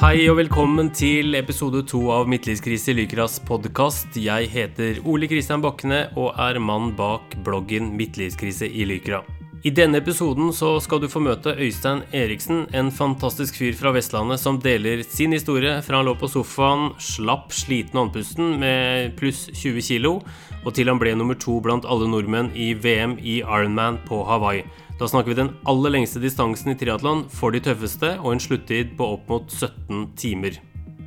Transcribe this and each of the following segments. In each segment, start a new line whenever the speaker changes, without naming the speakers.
Hei og velkommen til episode to av Midtlivskrise Lykras podkast. Jeg heter Ole Kristian Bakkene og er mann bak bloggen Midtlivskrise i Lykra. I denne episoden så skal du få møte Øystein Eriksen, en fantastisk fyr fra Vestlandet som deler sin historie fra han lå på sofaen, slapp sliten andpusten med pluss 20 kilo, og til han ble nummer to blant alle nordmenn i VM i Ironman på Hawaii. Da snakker vi den aller lengste distansen i triatlon for de tøffeste, og en sluttid på opp mot 17 timer.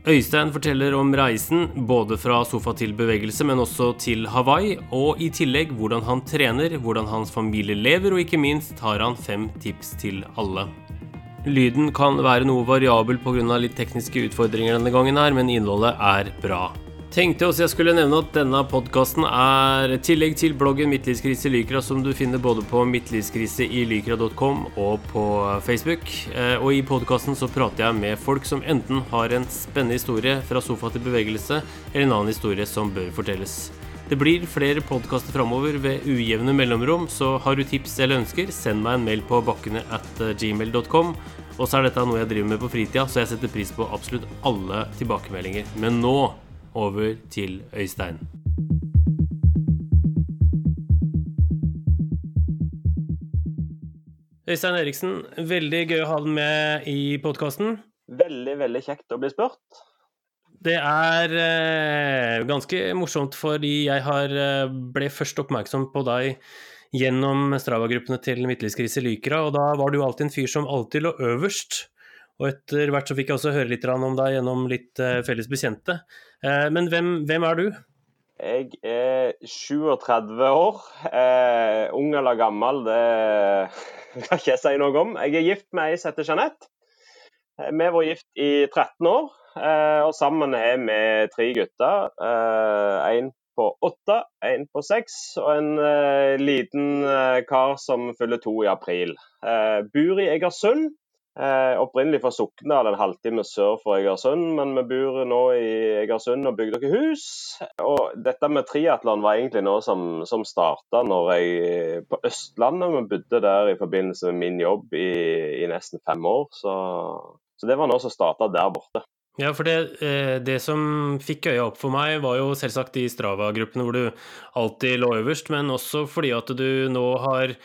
Øystein forteller om reisen både fra sofa til bevegelse, men også til Hawaii, og i tillegg hvordan han trener, hvordan hans familie lever, og ikke minst har han fem tips til alle. Lyden kan være noe variabel pga. litt tekniske utfordringer denne gangen her, men innholdet er bra. Tenkte også jeg skulle nevne at denne podkasten er tillegg til bloggen Midtlivskrise i Lykra, som du finner både på midtlivskriseilykra.com og på Facebook. Eh, og i podkasten så prater jeg med folk som enten har en spennende historie fra sofa til bevegelse, eller en annen historie som bør fortelles. Det blir flere podkaster framover ved ujevne mellomrom, så har du tips eller ønsker, send meg en mail på bakkene at gmail.com. Og så er dette noe jeg driver med på fritida, så jeg setter pris på absolutt alle tilbakemeldinger. Men nå over til Øystein. Øystein Eriksen, veldig gøy å ha deg med i podkasten.
Veldig, veldig kjekt å bli spurt.
Det er eh, ganske morsomt, fordi jeg har, eh, ble først oppmerksom på deg gjennom Strava-gruppene til Midtlivskrise Lykra, og da var du alltid en fyr som alltid lå øverst. Og etter hvert så fikk jeg også høre litt om deg gjennom litt eh, felles bekjente. Eh, men hvem, hvem, er du?
Jeg er 37 år. Eh, ung eller gammel, det kan ikke jeg si noe om. Jeg er gift med ei som heter Jeanette. Eh, vi vært gift i 13 år, eh, og sammen er vi tre gutter. En på åtte, en på seks og en liten kar som fyller to i april. Bor i Egersund Eh, opprinnelig fra Sokndal, en halvtime sør for Egersund, men vi bor nå i Egersund og bygger dere hus. Og dette med triatlon var egentlig noe som, som starta jeg på Østlandet. Vi bodde der i forbindelse med min jobb i, i nesten fem år, så, så det var noe som starta der borte.
Ja, for det, eh, det, som fikk øya opp for meg, var jo selvsagt de Strava-gruppene hvor du alltid lå øverst, men også fordi at du nå har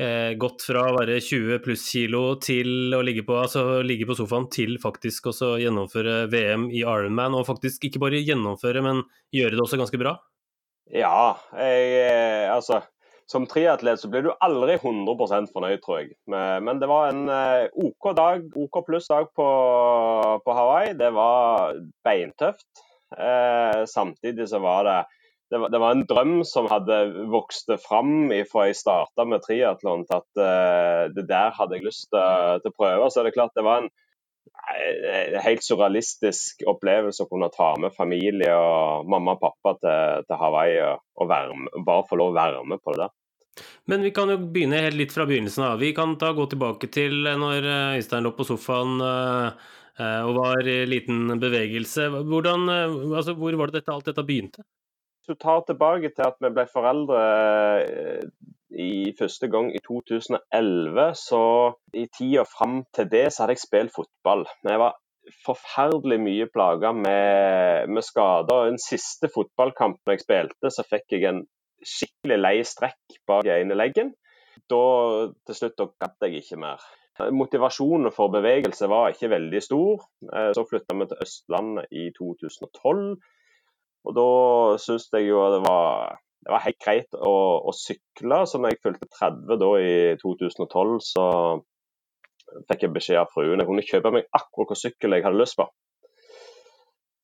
eh, gått fra å være 20 pluss kilo til å ligge på, altså, ligge på sofaen til faktisk også gjennomføre VM i Ironman, og faktisk ikke bare gjennomføre, men gjøre det også ganske bra?
Ja, jeg, eh, altså som triatlet så blir du aldri 100 fornøyd, tror jeg. Men det var en eh, OK dag, OK pluss dag på, på, Hawaii. Det var beintøft. Eh, samtidig så var det det var, det var, en drøm som hadde vokst fram fra jeg starta med triatlon at uh, det der hadde jeg lyst til, til å prøve. Så er det klart det var en, en helt surrealistisk opplevelse å kunne ta med familie og mamma og pappa til, til Hawaii og, og være, bare få lov å være med på det der.
Men vi kan jo begynne helt litt fra begynnelsen av. Vi kan ta gå tilbake til når eh, Øystein lå på sofaen uh, og var i liten bevegelse. Hvordan, altså, hvor var det dette, alt dette begynte?
Du tar tilbake til at vi ble foreldre eh, i første gang i 2011, så i tida fram til det så hadde jeg spilt fotball. Men jeg var forferdelig mye plaga med, med skader. Den siste fotballkampen jeg spilte, så fikk jeg en skikkelig lei strekk bak ene leggen. Da til slutt da gadd jeg ikke mer. Motivasjonen for bevegelse var ikke veldig stor. Eh, så flytta vi til Østlandet i 2012. Og da syns jeg jo det var, det var helt greit å, å, sykle. Så når jeg fylte 30 da i 2012, så fikk jeg beskjed av fruen jeg kunne kjøpe meg akkurat hvilken sykkel jeg hadde lyst på.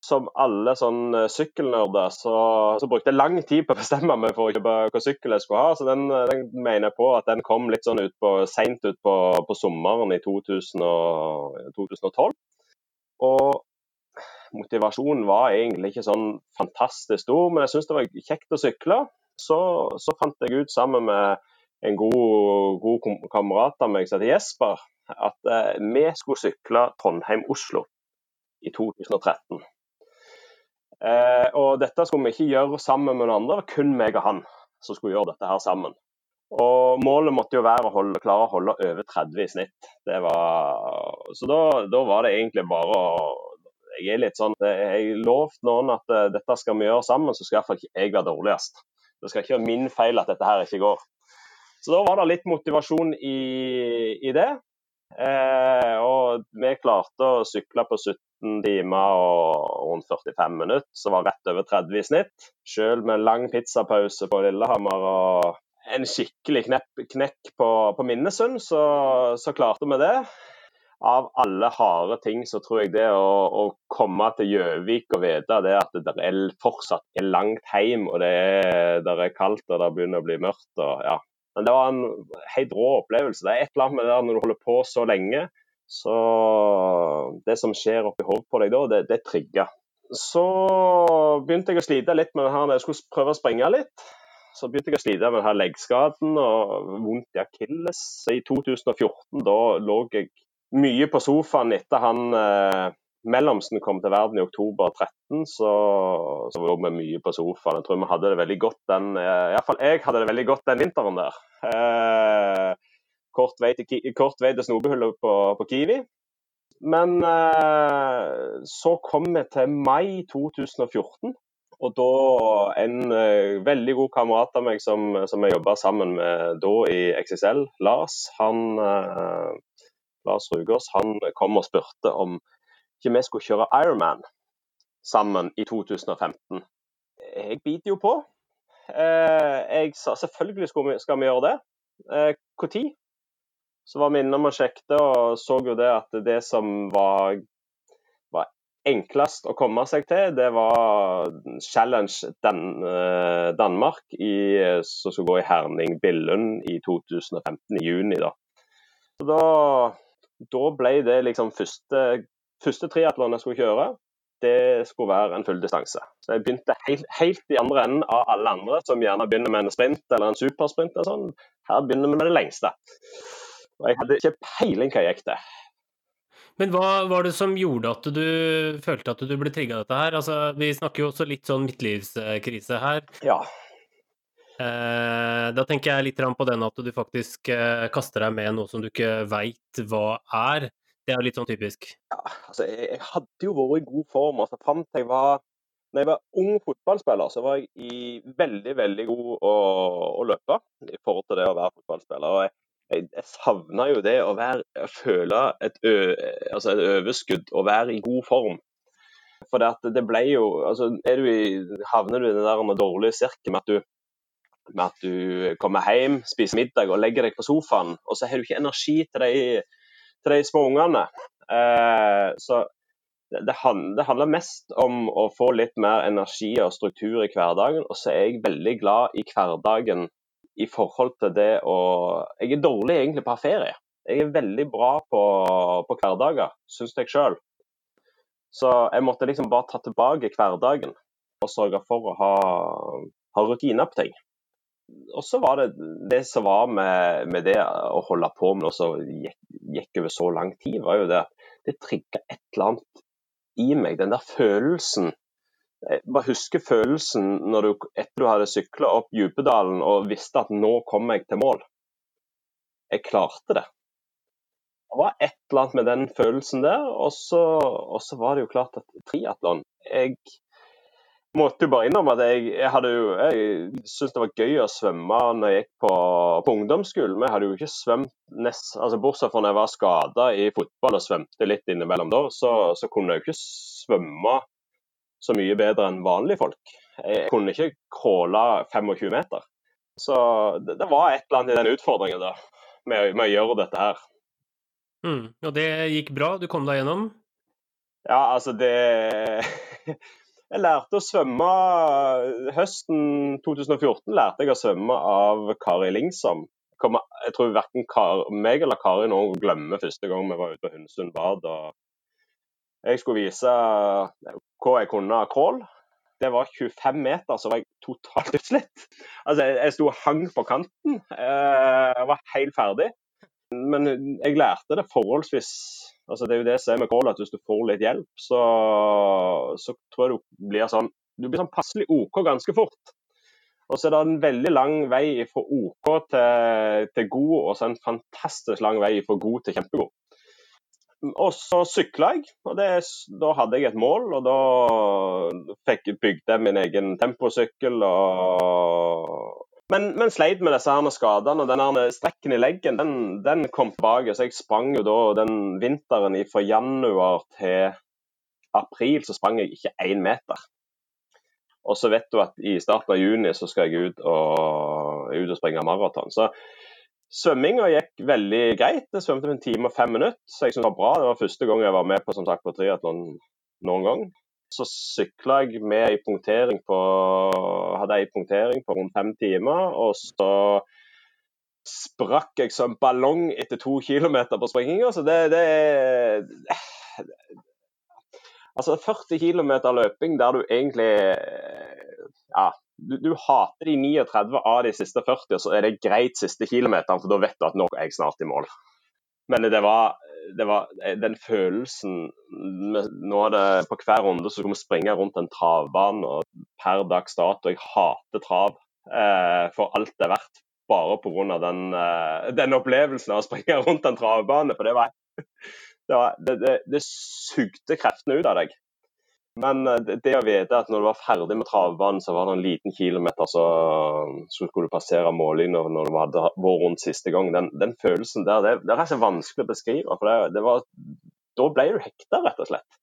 Som alle sånn sykkelnerder, så, så, brukte jeg lang tid på å bestemme meg for å kjøpe hvilken sykkel jeg skulle ha. Så den, den, mener jeg på at den kom litt sånn ut på, seint utpå på sommeren i 2000 og, 2012. Og motivasjonen var egentlig ikke sånn fantastisk stor, men jeg syntes det var kjekt å sykle. Så, så, fant jeg ut sammen med en god, god kamerat av meg som heter Jesper, at eh, vi skulle sykle Trondheim-Oslo i 2013. Eh, og dette skulle vi ikke gjøre sammen med noen andre, det var kun meg og han som skulle gjøre dette her sammen. Og Målet måtte jo være å holde, klare å holde over 30 i snitt. Var, så da, da, var det egentlig bare å Jeg er litt sånn, jeg lovte noen at uh, dette skal vi gjøre sammen, så skal iallfall ikke jeg være dårligst. Det skal ikke være min feil at dette her ikke går. Så da var det litt motivasjon i, i det. Eh, og vi klarte å sykle på 17 timer og rundt 45 minutter, som var rett over 30 i snitt. Selv med lang pizzapause på Lillehammer og en skikkelig knekk på, på Minnesund, så, så, klarte vi det. Av alle harde ting så tror jeg det å, å komme til Gjøvik og vite det at det er fortsatt er langt hjem, og det er, det er kaldt og det begynner å bli mørkt. og ja, men det var en helt rå opplevelse. Det er et eller annet med det når du holder på så lenge. Så det som skjer oppi hodet på deg da, det, det trigger. Så begynte jeg å slite litt med det her når jeg skulle prøve å springe litt. Så begynte jeg å slite med denne leggskaden og vondt i akilles. I 2014 da lå jeg mye på sofaen etter han eh, mellomsten kom til verden i oktober 13, så, så var vi mye på sofaen. Jeg tror vi hadde det veldig godt den eh, Iallfall jeg hadde det veldig godt den vinteren der. Eh, kort, vei til, kort til snobehullet på, på, Kiwi. Men eh, så kom vi til mai 2014. Og da en uh, veldig god kamerat av meg som, som jeg jobba sammen med da i XXL, Lars, han, uh, Lars Rugås, han kom og spurte om ikke vi skulle kjøre Ironman sammen i 2015. Jeg biter jo på. Eh, jeg sa selvfølgelig skal vi gjøre det. Når? Eh, så var vi innom og sjekket og så jo det at det som var, var enklest å komme seg til, det var Challenge Dan, eh, Danmark i, som skulle gå i Herning-Billund i 2015, i juni. Da. Så da, da ble det liksom første første triatlon jeg skulle kjøre, det skulle være en full distanse. Så jeg begynte helt, helt, i andre enden av alle andre, som gjerne begynner med en sprint eller en supersprint. og sånn. Her begynner vi med det lengste. Og jeg hadde ikke peiling hva jeg gikk til.
Men hva var det som gjorde at du følte at du ble trigga av dette her? Altså, vi snakker jo også litt sånn midtlivskrise her.
Ja.
Eh, da tenker jeg litt på den at du faktisk eh, kaster deg med noe som du ikke veit hva er. Det er litt sånn typisk.
Ja, altså jeg, hadde jo vært i god form. altså Fram til jeg var når jeg var ung fotballspiller, så var jeg i veldig veldig god å, å løpe i forhold til det å være fotballspiller. og Jeg, jeg, jeg savna jo det å være, føle et, ø, altså et overskudd og være i god form. For det, det ble jo altså du i, Havner du i den der dårlige sirkelen med at du med at du kommer hjem, spiser middag og legger deg på sofaen, og så har du ikke energi til de til de små ungene. Eh, så det, det, handler mest om å få litt mer energi og struktur i hverdagen. Og så er jeg veldig glad i hverdagen i forhold til det å Jeg er dårlig egentlig på å ha ferie. Jeg er veldig bra på, på hverdager, syns jeg sjøl. Så jeg måtte liksom bare ta tilbake hverdagen og sørge for å ha, ha rutiner på ting og så var det det som var med, med, det å holde på med noe som gikk, gikk, over så lang tid, var jo det at det trigga et eller annet i meg. Den der følelsen. Jeg bare husker følelsen når du, etter du hadde sykla opp Djupedalen og visste at nå kom jeg til mål. Jeg klarte det. Det var et eller annet med den følelsen der. Og så, og så var det jo klart at triatlon Jeg måtte jo bare innrømme at jeg, jeg hadde jo Jeg syntes det var gøy å svømme når jeg gikk på, på ungdomsskolen. Men jeg hadde jo ikke svømt nest, altså Bortsett fra når jeg var skada i fotball og svømte litt innimellom da, så, så, kunne jeg jo ikke svømme så mye bedre enn vanlige folk. Jeg kunne ikke crawle 25 meter. Så det, det, var et eller annet i den utfordringen da, med, med å gjøre dette her.
Mm, og det gikk bra? Du kom deg gjennom?
Ja, altså det Jeg lærte å svømme Høsten 2014 lærte jeg å svømme av Kari Lingsom. Jeg tror verken meg eller Kari nå glemmer første gang vi var ute på Hundsund bad. Jeg skulle vise hva jeg kunne av crawl. Det var 25 meter, så var jeg totalt utslitt. Altså, jeg, sto og hang på kanten. Eh, jeg var helt ferdig. Men jeg lærte det forholdsvis Altså, det er jo det jeg ser med crawl, at hvis du får litt hjelp, så, så tror jeg du blir sånn du blir sånn passelig OK ganske fort. Og så er det en veldig lang vei fra OK til, til god, og så en fantastisk lang vei fra god til kjempegod. Og så sykla jeg, og det, da hadde jeg et mål. Og da fikk jeg bygd min egen temposykkel. Og... Men, men sleit med disse her skadene. og den Strekken i leggen den, den, kom tilbake. Så jeg sprang jo da den vinteren fra januar til april så sprang jeg ikke én meter. Og så vet du at i starten av juni så skal jeg ut og, ut og springe maraton. Så Svømminga gikk veldig greit. Jeg svømte en time og fem minutter, så jeg synes det var bra. Det var første gang jeg var med på som sagt, på triatlon noen gang. Så sykla jeg med ei punktering på hadde ei punktering på rundt fem timer. Og så sprakk jeg som ballong etter to kilometer på springinga. Så det, det Altså 40 km løping der du egentlig ja, du, du, hater de 39 av de siste 40, og så er det greit siste kilometeren, for da vet du at nå er jeg snart i mål. Men det var, det var den følelsen Nå er det På hver runde så skal vi springe rundt en travbane, og per dags dato Jeg hater trav eh, for alt det er verdt, bare pga. Den, eh, den opplevelsen av å springe rundt en travbane. For det var det, var, det, det, det sugde kreftene ut av deg. Men eh, det å vite at når du var ferdig med travbanen, så var det en liten kilometer, så, skulle du passere mållinja når du hadde vært rundt siste gang. Den, den følelsen der, det, det, er så vanskelig å beskrive. for det, det var, Da ble du hekta, rett og slett.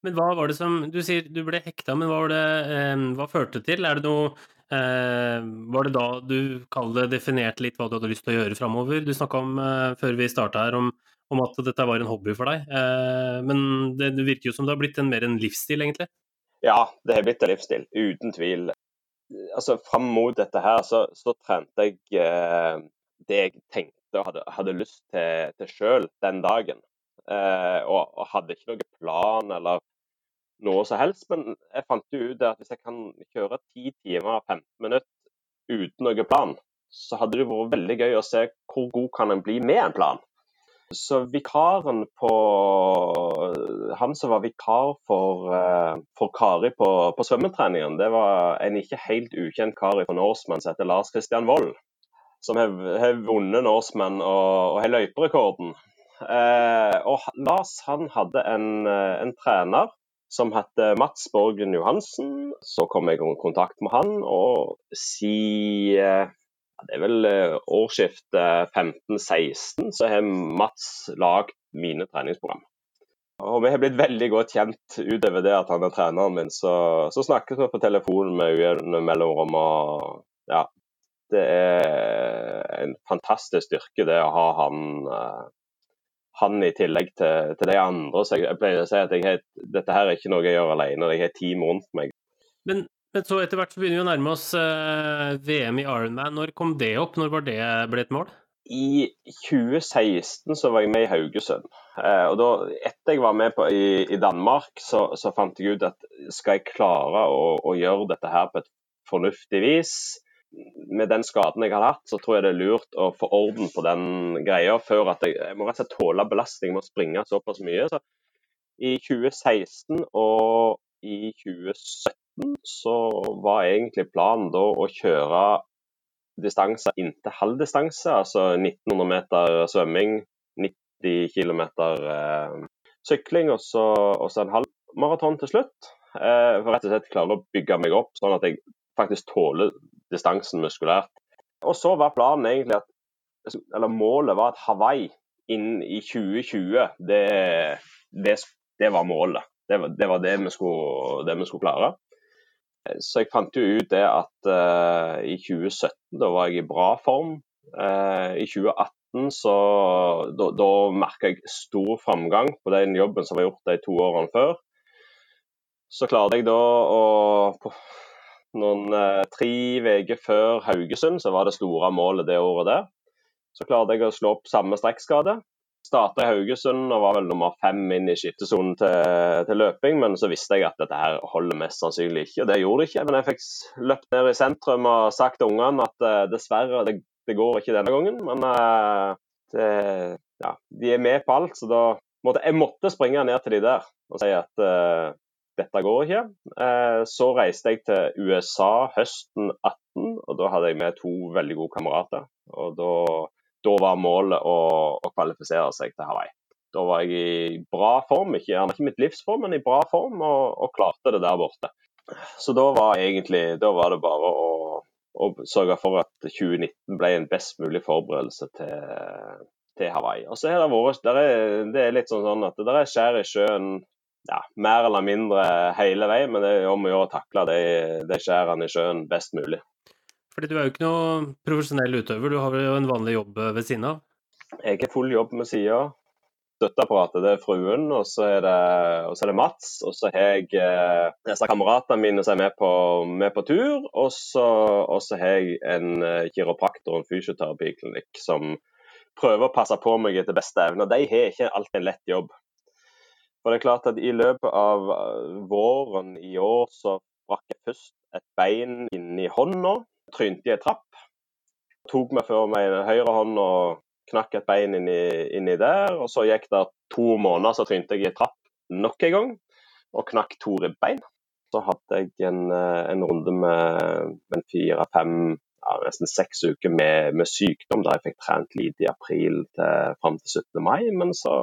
Men hva var det som Du sier du ble hekta, men hva, var det, eh, hva førte til? Er det noe Var det da du det definerte litt hva du hadde lyst til å gjøre framover? Du snakka om, eh, før vi starta her, om om at dette var en hobby for deg. Eh, men det, det virker jo som det har blitt en, mer en livsstil, egentlig?
Ja, det har blitt en livsstil, uten tvil. Altså, Fram mot dette her så, så trente jeg eh, det jeg tenkte og hadde, hadde lyst til, til sjøl den dagen. Eh, og, og, hadde ikke noen plan eller noe som helst. Men jeg fant jo ut at hvis jeg kan kjøre 10 timer og 15 minutter uten noen plan, så hadde det vært veldig gøy å se hvor god kan en bli med en plan. Så vikaren på Han som var vikar for, eh, for Kari på, på svømmetreningen, det var en ikke helt ukjent kar fra Norseman som heter Lars Christian Wold. Som har, vunnet Norseman og, og har løyperekorden. Eh, og Lars han hadde en, eh, en trener som heter Mats Borgen Johansen. Så kom jeg i kontakt med han, og si det er vel eh, årsskiftet 15-16 så har Mats lagd mine treningsprogram. Og Vi har blitt veldig godt kjent utover det at han er treneren min. Så, så snakkes vi på telefonen med ujevne mellomrom. og ja, Det er en fantastisk styrke det å ha han, eh, han i tillegg til, til de andre. Så jeg, jeg pleier å si at har, dette her er ikke noe jeg gjør alene, jeg har team rundt meg.
Men men så etter hvert så begynner vi å nærme oss eh, VM i Ironman. Når kom det opp? Når var det ble et mål?
I 2016 så var jeg med i Haugesund. Eh, og da, Etter jeg var med på, i, i, Danmark, så, så, fant jeg ut at skal jeg klare å, å, gjøre dette her på et fornuftig vis, med den skaden jeg har hatt, så tror jeg det er lurt å få orden på den greia før at jeg, jeg må rett og slett tåle belastning med å springe såpass mye. Så I 2016 og i 2017 så var egentlig planen da å kjøre distanser inntil halvdistanse, altså 1900 meter svømming, 90 km eh, sykling og så, og så en halv maraton til slutt. Eh, for rett og slett klare å bygge meg opp sånn at jeg faktisk tåler distansen muskulært. Og så var planen egentlig at eller målet var at Hawaii innen i 2020, det, det, det var målet. Det var det, var det, vi skulle, det vi skulle klare. Så jeg fant jo ut det at uh, i 2017 da var jeg i bra form. Uh, I 2018 så da, da merka jeg stor framgang på den jobben som var gjort de to årene før. Så klarte jeg da å noen uh, tre uker før Haugesund, så var det store målet det året der. Så klarte jeg å slå opp samme strekkskade. Starta i Haugesund og var vel nummer fem inn i skiftesonen til, til, løping, men så visste jeg at dette her holder mest sannsynlig ikke. og Det gjorde det ikke, men jeg fikk løpt ned i sentrum og sagt til ungene at uh, dessverre, det, det, går ikke denne gangen. Men uh, det, ja, de er med på alt, så da måtte jeg måtte springe ned til de der og si at uh, dette går ikke. så reiste jeg til USA høsten 18, og da hadde jeg med to veldig gode kamerater. og da da var målet å, å, kvalifisere seg til Hawaii. da var jeg i bra form. Ikke, ikke mitt livsform, men i bra form, og, og, klarte det der borte. Så da var egentlig da var det bare å, å sørge for at 2019 ble en best mulig forberedelse til, til Hawaii. Og så har det vært er, Det er litt sånn, sånn at det er skjær i sjøen ja, mer eller mindre hele veien, men det er om å gjøre å takle de, de skjærene i sjøen best mulig.
Fordi du er jo ikke noe profesjonell utøver, du har vel jo en vanlig jobb ved siden av?
Jeg har full jobb med sida. Støtteapparatet det er fruen, og så er det, så er det Mats. Og så har jeg eh, disse kameratene mine som er med på, med på tur. Og så, har jeg en eh, kiropraktor og en fysioterapiklinikk som prøver å passe på meg etter beste evne. De har ikke alltid en lett jobb. For det er klart at I løpet av eh, våren i år så brakk jeg først et bein inni hånda. Trynte i ei trapp. Tok meg før meg høyre hånd og knakk et bein inni, inni, der. og Så gikk det to måneder, så trynte jeg i ei trapp nok en gang og knakk to ribbein. Så hadde jeg en, eh, en runde med, med fire-fem, ja, nesten seks uker med, med, sykdom, der jeg fikk trent lite i april til, fram til 17. mai. Men så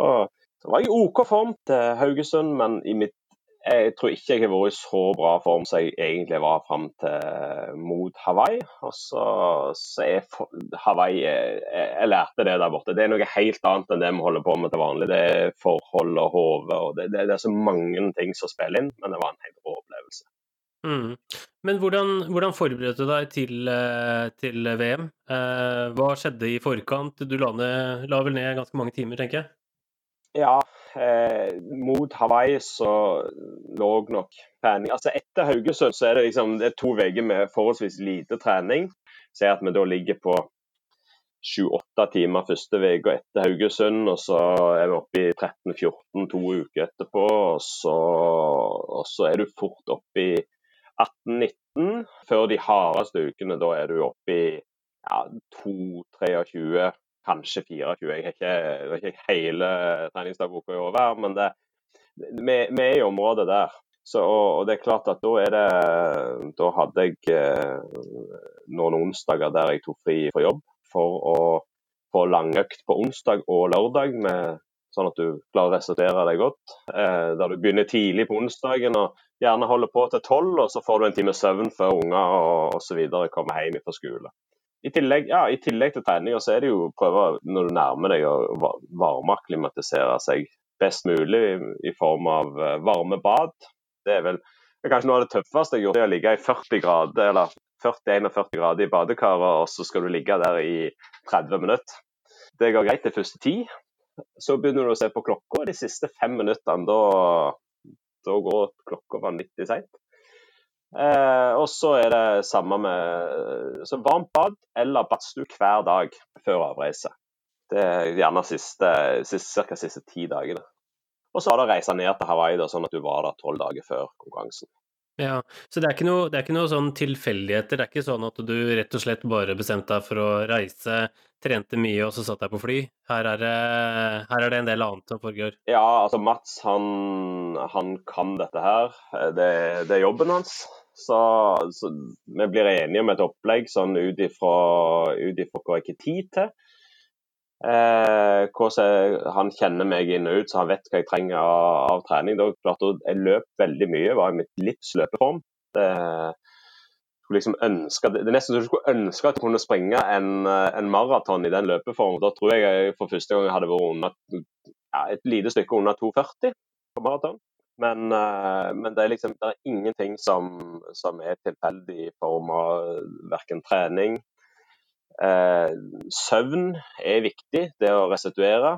så var jeg i OK form til Haugesund, men mitt, jeg tror ikke jeg har vært i så bra form som jeg egentlig var fram til mot Hawaii. Og så, så er Hawaii jeg, jeg, lærte det der borte. Det er noe helt annet enn det vi holder på med til vanlig. Det er forhold og hode og det, det, det, er så mange ting som spiller inn, men det var en helt rå opplevelse.
Mm. Men hvordan, hvordan, forberedte du deg til, eh, til VM? Eh, hva skjedde i forkant? Du la, ned, la vel ned ganske mange timer, tenker jeg?
Ja, eh, mot Hawaii så lå nok trening Altså Etter Haugesund så er det liksom det er to uker med forholdsvis lite trening. Ser at vi da ligger på sju-åtte timer første uka etter Haugesund, og så er vi oppe i 13-14 to uker etterpå. Og så, og så er du fort oppe i 18-19 før de hardeste ukene. Da er du oppe i ja, 2-23 kanskje 24. Jeg har ikke, jeg har ikke hele treningsdagboka i over, men det, vi, vi, er i området der. Så, og, det er klart at da er det Da hadde jeg eh, noen onsdager der jeg tok fri fra jobb for å få langøkt på onsdag og lørdag, med, sånn at du klarer å restituere deg godt. Eh, der du begynner tidlig på onsdagen og gjerne holder på til tolv, og så får du en time søvn før unger og osv. kommer hjem fra skole. I tillegg, ja, I tillegg til tegninger, så er det jo å prøve når du nærmer deg å varmeaklimatisere seg best mulig i form av eh, varme bad. Det er vel det er kanskje noe av det tøffeste jeg har gjort, det å ligge i 40 grader eller 40-41 grader i badekaret, og så skal du ligge der i 30 minutter. Det går greit de første ti. Så begynner du å se på klokka, de siste fem minuttene da, da går klokka vanvittig seint. Eh, og så er det samme med så varmt bad eller badstue hver dag før avreise. Det er gjerne siste, siste, ca. siste ti dagene. Og så var det reise ned til Hawaii, da, sånn at du var der tolv dager før konkurransen.
Ja, Så det er noe, det er ikke noe sånn tilfeldigheter? Det er ikke sånn at du rett og slett bare bestemte deg for å reise, trente mye og så satt deg på fly? Her er, det, her er det en del annet som foregår?
Ja, altså Mats han, han kan dette her. Det, det, er jobben hans. Så, så, vi blir enige om et opplegg sånn ut ifra hva jeg har tid til. Eh, han kjenner meg inn og ut, så han vet hva jeg trenger av, av trening. Det klart, jeg løp veldig mye, var i mitt livs løpeform. Det, liksom ønske, det er nesten så du skulle ønske at du kunne springe en, en maraton i den løpeformen. Da tror jeg jeg for første gang hadde vært under, ja, et lite stykke under 2,40 på maraton. Men, uh, men, det er liksom det er ingenting som, som er tilfeldig i form av verken trening Eh, søvn er viktig, det å restituere.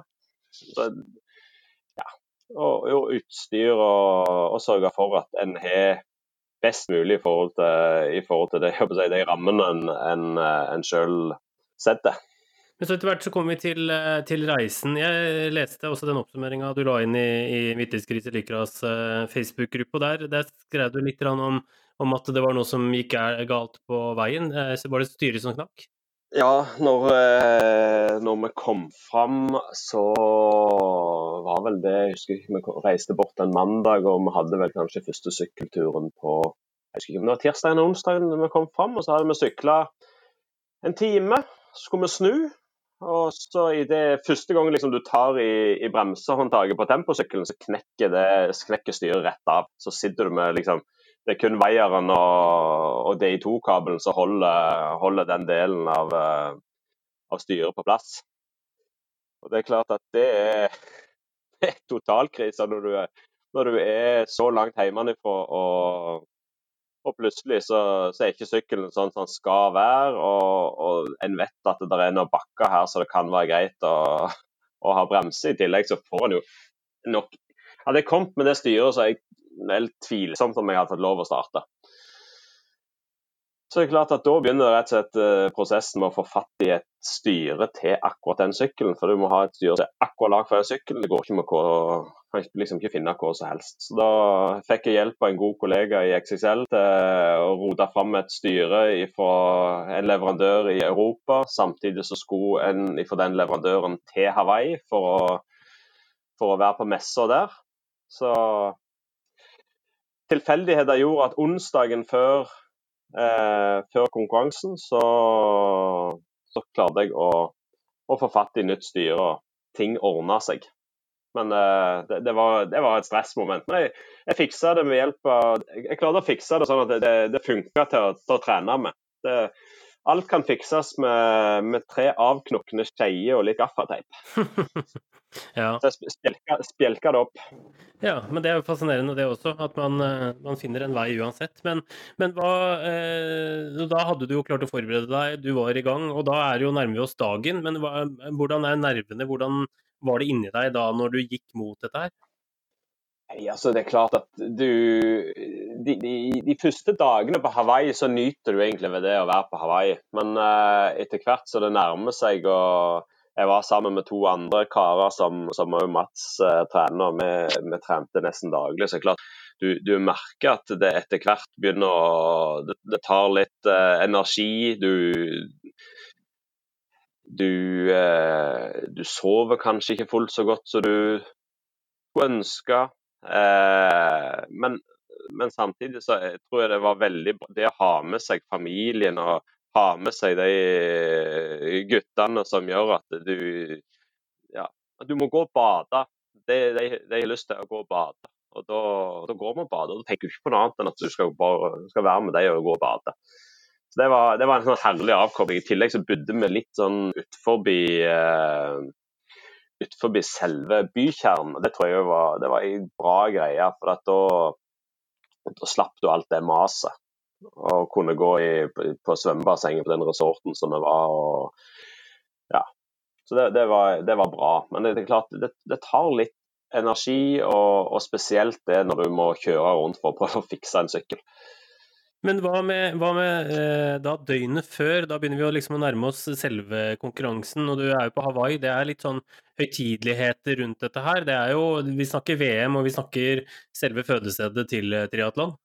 Ja. og, og, utstyr og, og, sørge for at en har best mulig i forhold til, i forhold til det, si, de rammene en, en, en sjøl setter.
Men så etter hvert så kommer vi til, til, reisen. Jeg leste også den oppsummeringa du la inn i, i Midtlivskrise Lykras uh, Facebook-gruppe. Der, der skrev du litt om, om, at det var noe som gikk galt på veien. Uh, var det styret som knakk?
Ja, når, eh, når, vi kom fram, så var vel det Jeg husker ikke, vi reiste bort en mandag, og vi hadde vel kanskje første sykkelturen på jeg husker ikke om det var tirsdag eller onsdag vi kom fram. Og så hadde vi sykla en time. Så skulle vi snu. Og så i det første gangen liksom du tar i, i bremsehåndtaket på temposykkelen, så knekker, det, knekker styret rett av. Så sitter du med liksom Det er kun veieren og, og DI2-kabelen som holder, holder, den delen av, eh, av, styret på plass. Og Det er klart at det er, det er totalkrise når, du, når du er så langt hjemmefra og og plutselig så, så, er ikke sykkelen sånn som den skal være. Og, og en vet at det er noen bakker her så det kan være greit å, å ha bremse. I tillegg så får en jo nok Hadde jeg kommet med det styret, så er jeg vel tvilsomt om jeg hadde fått lov å starte. Så det er klart at Da begynner rett og slett eh, prosessen med å få fatt i et styre til akkurat den sykkelen. For du må ha et styre som er akkurat lag for den sykkelen. Det går ikke med hva, kan liksom ikke finne hva som helst. Så Da fikk jeg hjelp av en god kollega i XXL til å rote fram et styre fra en leverandør i Europa. Samtidig så skulle en fra den leverandøren til Hawaii for å, for å være på messa der. Så tilfeldigheter gjorde at onsdagen før Eh, før konkurransen så, så, klarte jeg å, å, få fatt i nytt styre, og ting ordna seg. Men eh, det, det, var, det, var, et stressmoment. Men jeg, jeg fiksa det med hjelp av Jeg klarte å fikse det sånn at det, det funka til, til, å trene med. Det, alt kan fikses med, med tre avknukne skeier og litt gaffateip. ja. Så spjelka, spjelka, det opp.
Ja, men det er jo fascinerende det også, at man, eh, man finner en vei uansett. Men, men hva eh, Da hadde du jo klart å forberede deg, du var i gang, og da er jo nærmer vi oss dagen. Men hva, hvordan er nervene, hvordan var det inni deg da når du gikk mot dette her?
Nei, altså det er klart at du de, de, de, første dagene på Hawaii så nyter du egentlig ved det å være på Hawaii. Men uh, etter hvert så det nærmer seg og Jeg var sammen med to andre karer som, som også Mats uh, trener, vi, vi, trente nesten daglig. Så klart du, du, merker at det etter hvert begynner å Det, det tar litt uh, energi. Du du, du sover kanskje ikke fullt så godt som du skulle ønske. Eh, men, men, samtidig så tror jeg det var veldig bra det å ha med seg familien og ha med seg de eh, guttene som gjør at du ja, du må gå og bade. De, de, de har lyst til å gå og bade. Og da, da går vi og bader. Da tenker du ikke på noe annet enn at du skal, bare, skal være med dem og gå og bade. Så Det var, det var en sånn herlig avkobling. I tillegg så bodde vi litt sånn utforbi eh, utenfor selve bykjernen. Det tror jeg var, det var en bra greie. for da, da slapp du alt det maset. Og kunne gå i, på svømmebassenget på den resorten som vi var. og ja. Så det, det, var, det var, bra. Men det, er klart, det tar litt energi, og, og, spesielt det når du må kjøre rundt for å prøve å fikse en sykkel.
Men hva med, hva med eh, da døgnet før? Da begynner vi å, liksom å nærme oss selve konkurransen. Og du er jo på Hawaii. Det er litt sånn høytideligheter rundt dette her. Det er jo, vi snakker VM, og vi snakker selve fødestedet til eh, triatlon.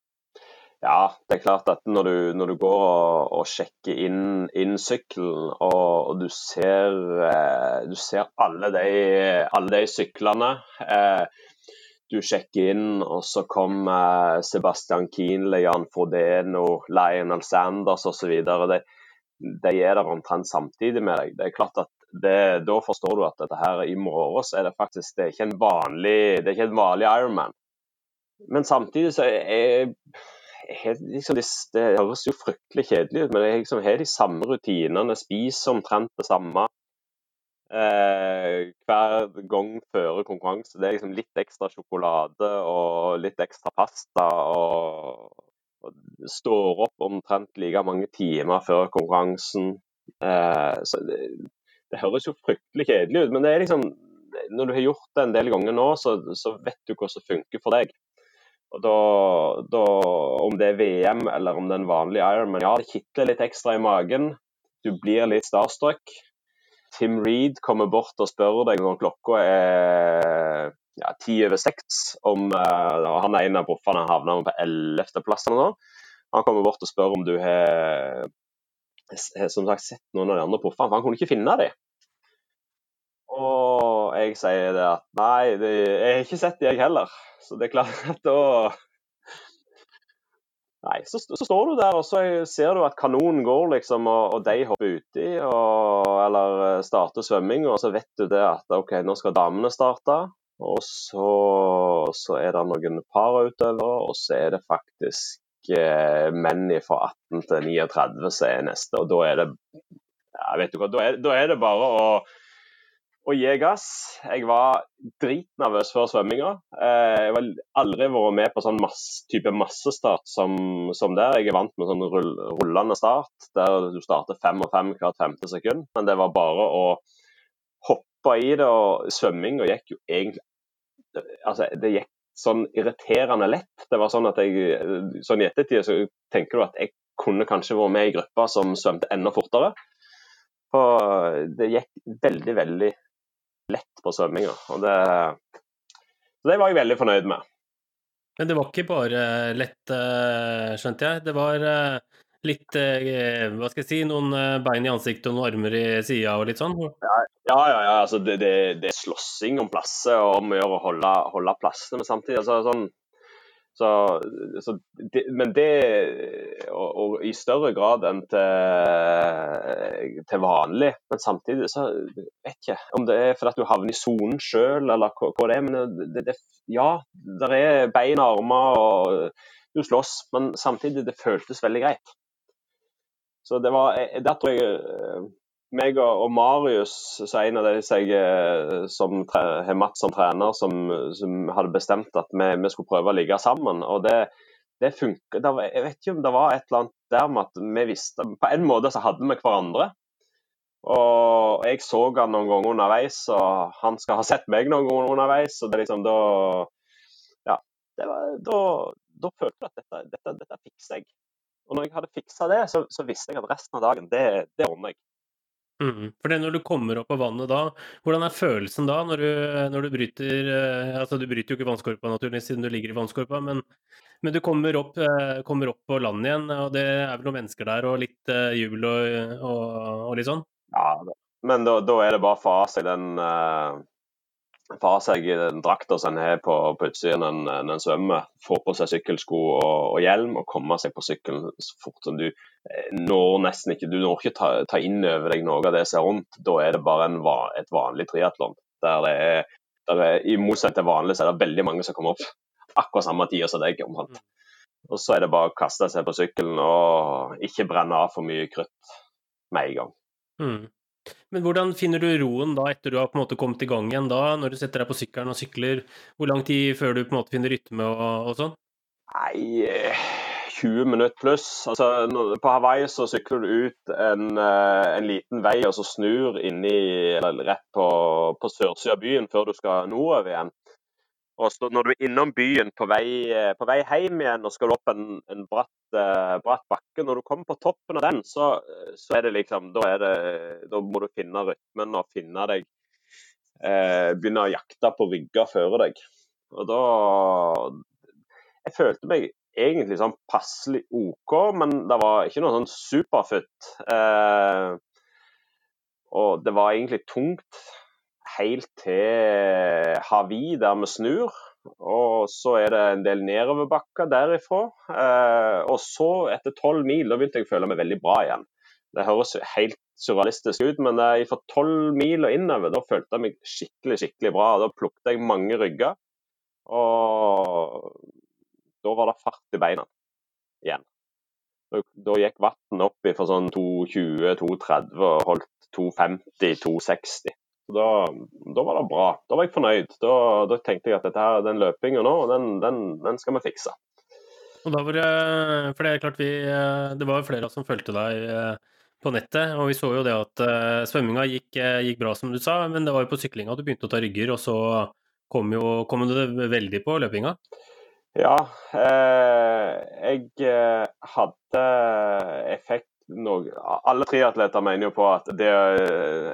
Ja, det er klart at når du, når du går og, og, sjekker inn, inn sykkelen, og, og, du ser, eh, du ser alle, de, alle de syklene eh, du sjekker inn, og så kommer Sebastian Kienle, Jan Frodeno, Lionel Sanders osv. De, de er der omtrent samtidig med deg. Det er klart at det, Da forstår du at dette her i morges er det faktisk det er ikke en vanlig, det er ikke en vanlig Ironman. Men samtidig så er liksom, det, høres jo fryktelig kjedelig ut, men jeg liksom, har de samme rutinene, spiser omtrent det samme eh, hver gang før konkurranse. Det er liksom litt ekstra sjokolade og litt ekstra pasta. og, Står opp omtrent like mange timer før konkurransen. Eh, så det, høres jo fryktelig kjedelig ut, men det er liksom når du har gjort det en del ganger nå, så, så vet du hva som funker for deg. Og da, da, Om det er VM eller om det er en vanlig Ironman, ja, det kitler litt ekstra i magen. Du blir litt starstruck. Tim Reed kommer bort og spør deg når klokka er ja, ti over seks om uh, Han er en av proffene havna på ellevteplass eller noe. Han kommer bort og spør om du har som sagt sett noen av de andre proffene, for han kunne ikke finne dem. Og jeg sier det at nei, det, jeg har ikke sett dem jeg heller. Så det er klart at da Nei, så, så, står du der og så ser du at kanonen går, liksom, og, og de hopper uti eller eh, starter svømming. Og så vet du det at OK, nå skal damene starte. Og så, så er det noen parautøvere, og så er det faktisk menn fra 18 til 39 som er neste. Og da er det ja, vet du hva, da er, da er det bare å og gi gass. Jeg var dritnervøs før svømminga. Eh, jeg har aldri vært med på sånn masse, type massestart som, som der. Jeg er vant med sånn rullende start, der du starter fem og fem hvert femte sekund. Men det var bare å hoppe i det, og svømminga gikk jo egentlig Altså, det gikk sånn irriterende lett. Det var sånn at jeg Sånn i ettertid så tenker du at jeg kunne kanskje vært med i gruppa som svømte enda fortere. For det gikk veldig, veldig lett på svømminga. Og det, det var jeg veldig fornøyd med.
Men det var ikke bare lett, eh, skjønte jeg. Det var eh, litt eh, Hva skal jeg si, noen bein i ansiktet og noen armer i sida og litt sånn?
Ja, ja. ja altså det, det, det, er slåssing om plasser og om å gjøre å holde, holde plassene. Men samtidig altså, sånn, så, så det, men det og, og, i større grad enn til, til, vanlig. Men samtidig så vet jeg ikke om det er fordi at du havner i sonen sjøl, eller hva, det er. Men det, det, ja, det er bein og armer, og du slåss. Men samtidig, det føltes veldig greit. Så det var Der tror jeg meg og, Marius, så en av de jeg, eh, som har Mats som trener, som, som, hadde bestemt at vi, vi, skulle prøve å ligge sammen. og det, det funker. jeg vet ikke om det var et eller annet der med at vi visste På en måte så hadde vi hverandre. Og jeg så han noen ganger underveis, og han skal ha sett meg noen ganger underveis. og det liksom da Ja. Var, da, da, følte jeg at dette, dette, dette fikser jeg. Og når jeg hadde fiksa det, så, så, visste jeg at resten av dagen, det, det ordner jeg.
Mm. For det når du kommer opp av vannet da, hvordan er følelsen da når du, når du bryter eh, Altså du bryter jo ikke vannskorpa naturligvis siden du ligger i vannskorpa, men, men du kommer opp, eh, kommer opp, på land igjen, og det er vel noen mennesker der og litt uh, jubel og, og, og, litt sånn?
Ja, men da, da er det bare å få av seg den uh av seg drakta som en har på, på utsida når en svømmer, få på seg sykkelsko og, og, hjelm og komme seg på sykkelen så fort som du eh, når nesten ikke Du når ikke ta, ta inn over deg noe av det som er rundt. Da er det bare en, et vanlig triatlon. Der det er, der er, I motsetning til vanlig så er det veldig mange som kommer opp akkurat samme tid som deg. omtrent. Og så er det bare å kaste seg på sykkelen og ikke brenne av for mye krutt med en gang.
Mm. Men hvordan finner du roen da, etter du har på en måte kommet i gang igjen da, når du setter deg på sykkelen og sykler? Hvor lang tid før du på en måte finner rytme og, og sånn?
Nei, 20 minutter pluss. Altså, på Hawaii så sykler du ut en, eh, en liten vei og så snur inni, eller rett på, på sørsida av byen før du skal nordover igjen. Og så når du er innom byen på vei, eh, på vei hjem igjen og skal opp en, en bratt, uh, bratt, bakke, når du kommer på toppen av den, så, så er det liksom da, er det, da, må du finne rytmen og finne deg uh, Begynne å jakte på rygger før deg. Og da Jeg følte meg egentlig sånn passelig OK, men det var ikke noe sånn superfutt. Uh, og det var egentlig tungt helt til Havi, der vi snur. Og så er det en del nedoverbakker derifra. Eh, og så, etter tolv mil, da begynte jeg å føle meg veldig bra igjen. Det høres helt surrealistisk ut, men eh, fra tolv mil og innover, da følte jeg meg skikkelig, skikkelig bra. Da plukket jeg mange rygger. Og da var det fart i beina igjen. Da, da gikk vann opp fra sånn 220-230 og holdt 250-260. Da, da, var det bra. Da var jeg fornøyd. Da, da tenkte jeg at dette her, den løpinga nå, den, den, den, skal vi fikse.
Og da var det, for det er klart vi, det var flere som fulgte deg eh, på nettet, og vi så jo det at uh, svømminga gikk, eh, gikk, bra, som du sa, men det var jo på syklinga du begynte å ta rygger, og så kom, jo, kom det veldig på løpinga?
Ja, eh, jeg hadde effekt noe, alle triatleter mener jo på at det,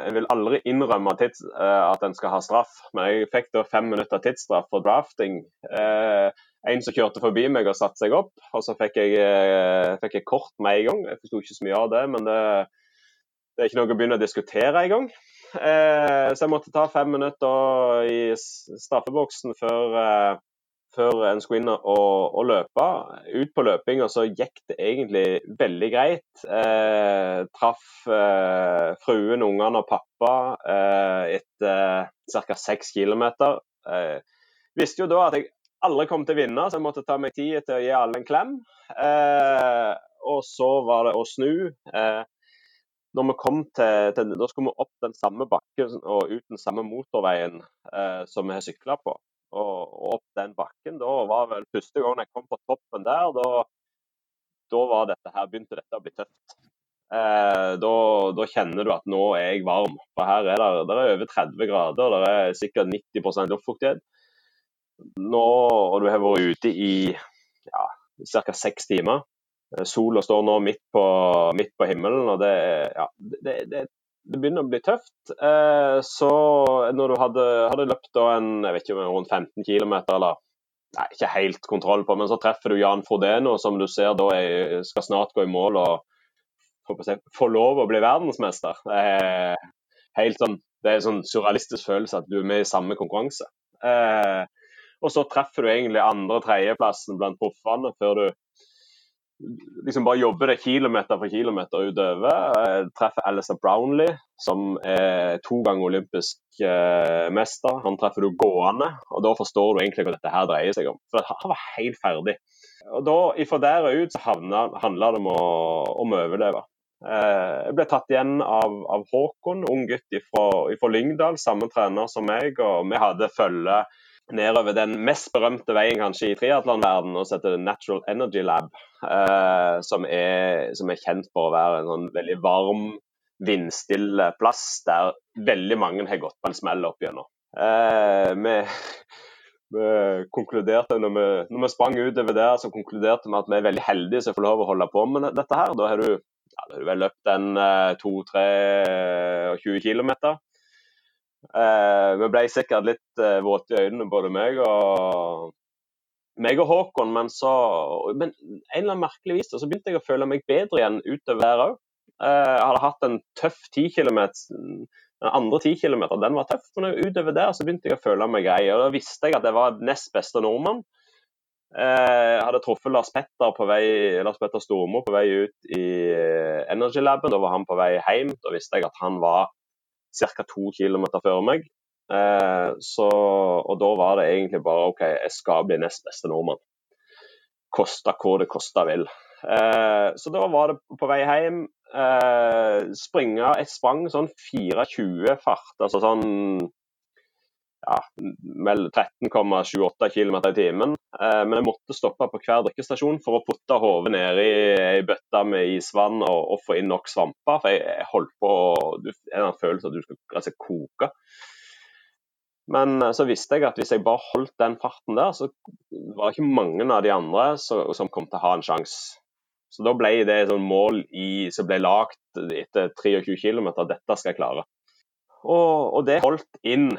En vil aldri innrømme tids, eh, at en skal ha straff, men jeg fikk da fem minutter tidsstraff for drafting. Eh, en som kjørte forbi meg og satte seg opp, og så fikk jeg, eh, fikk jeg kort med en gang. Jeg forsto ikke så mye av det, men det, det, er ikke noe å begynne å diskutere engang. Eh, så jeg måtte ta fem minutter i straffeboksen før, eh, før en skulle inn og, og løpe. Ut på løpinga så gikk det egentlig veldig greit. Eh, traff eh, fruen, ungene og pappa eh, etter ca. seks kilometer. Eh, visste jo da at jeg aldri kom til å vinne, så jeg måtte ta meg tid til å gi alle en klem. Eh, og så var det å snu. Eh, når vi kom til, til, Da skulle vi opp den samme bakken og ut den samme motorveien som vi har sykla på. Og, og, opp den bakken. Da var vel første gang jeg kom på toppen der, da, var dette her, begynte dette å bli tøft. Eh, da, kjenner du at nå er jeg varm. For her er det, det er over 30 grader, det er sikkert 90% luftfuktighet. Nå, og du har vært ute i ja, ca. seks timer. Eh, sola står nå midt på, midt på himmelen, og det, ja, det, det, det, begynner å bli tøft. Eh, så når du hadde, hadde løpt en, jeg vet ikke, rundt 15 km, eller nei, ikke helt kontroll på, men så treffer du Jan Frodeno, som du ser da er, skal snart gå i mål og få lov å bli verdensmester. Det er helt sånn, det er en sånn surrealistisk følelse at du er med i samme konkurranse. Eh, og så treffer du egentlig andre- og tredjeplassen blant proffene før du liksom bare jobber det kilometer for kilometer utover. Jeg treffer Alistair Brownlee, som er to ganger olympisk eh, mester. Han treffer du gående, og da forstår du egentlig hva dette her dreier seg om. For Han var helt ferdig. Og da, Fra der og ut så handla det om å, om å overleve. Eh, jeg ble tatt igjen av, av Håkon, ung gutt fra Lyngdal, samme trener som meg. og Vi hadde følge nedover den mest berømte veien kanskje i triatlonverdenen, som heter Natural Energy Lab. Eh, som, er, som, er, kjent for å være en sånn veldig varm, vindstille plass der veldig mange har gått på en smell opp gjennom. Eh, vi, konkluderte når vi, når vi sprang utover der, så konkluderte vi at vi er veldig heldige som får lov å holde på med dette her. Da har du, ja, du vel løpt en 2-23 km. Eh, vi ble sikkert litt eh, våte i øynene, både meg og meg og Håkon, men så men en eller annen merkelig vis så begynte jeg å føle meg bedre igjen utover der òg. Eh, jeg hadde hatt en tøff 10 km. Den andre 10 km den var tøff, men utover der så begynte jeg å føle meg grei. og Da visste jeg at jeg var nest beste nordmann. Eh, jeg hadde truffet Lars Petter, på vei, Lars Petter Stormo på vei ut i eh, Energy Laben. Da var han på vei hjem. Da visste jeg at han var ca. to km før meg. Eh, så, og da var det egentlig bare OK, jeg skal bli nest beste nordmann. Kosta hva det kosta vil. Eh, så da var det på vei hjem. Eh, springe et sprang sånn 24 fart, altså sånn ja, 13,78 km i timen. Eh, men jeg måtte stoppe på hver drikkestasjon for å putte hodet nedi ei bøtte med isvann og, og, få inn nok svamper. For jeg, jeg holdt på du, En følelse at du skal altså, koke. Men eh, så visste jeg at hvis jeg bare holdt den farten der, så var det ikke mange av de andre som, som kom til å ha en sjanse. Så da ble det et mål i, som ble lagt etter 23 km. Dette skal jeg klare. Og, og det holdt inn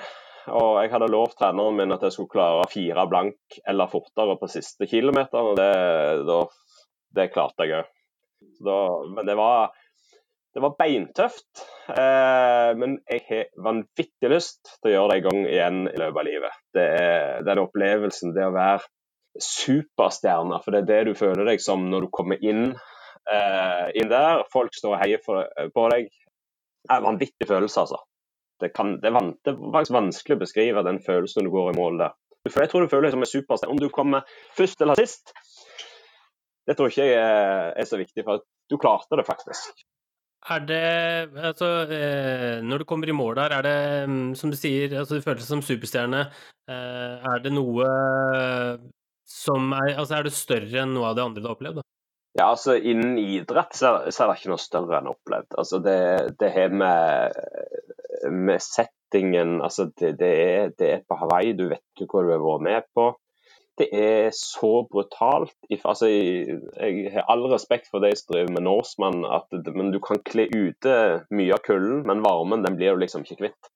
og jeg hadde lovt treneren min at jeg skulle klare fire blank eller fortere på siste kilometer. og Det, da, det klarte jeg òg. Men det var, det var beintøft. Eh, men jeg har vanvittig lyst til å gjøre det en gang igjen i løpet av livet. Det er den opplevelsen, det å være superstjerne. For det er det du føler deg som når du kommer inn, eh, inn der. Folk står og heier på deg. Det er en vanvittig følelse, altså det, kan, det, er det, er faktisk vanskelig å beskrive den følelsen når du går i mål der. Jeg tror du føler deg som en superstjerne. Om du kommer først eller sist, det tror ikke jeg er, er så viktig, for du klarte det faktisk.
Er det Altså, eh, når du kommer i mål der, er det mm, som du sier, altså du føler deg som superstjerne. Eh, er det noe som er Altså, er det større enn noe av det andre du har opplevd? Da?
Ja, altså Innen idrett så er det ikke noe større enn opplevd. Altså Det, det har med med settingen altså det, det, er, det, er, på Hawaii, du vet ikke hva du har vært med på. Det er så brutalt. Altså, jeg har all respekt for de som driver med Norseman, men du kan kle ute mye av kulden, men varmen den blir du liksom ikke kvitt.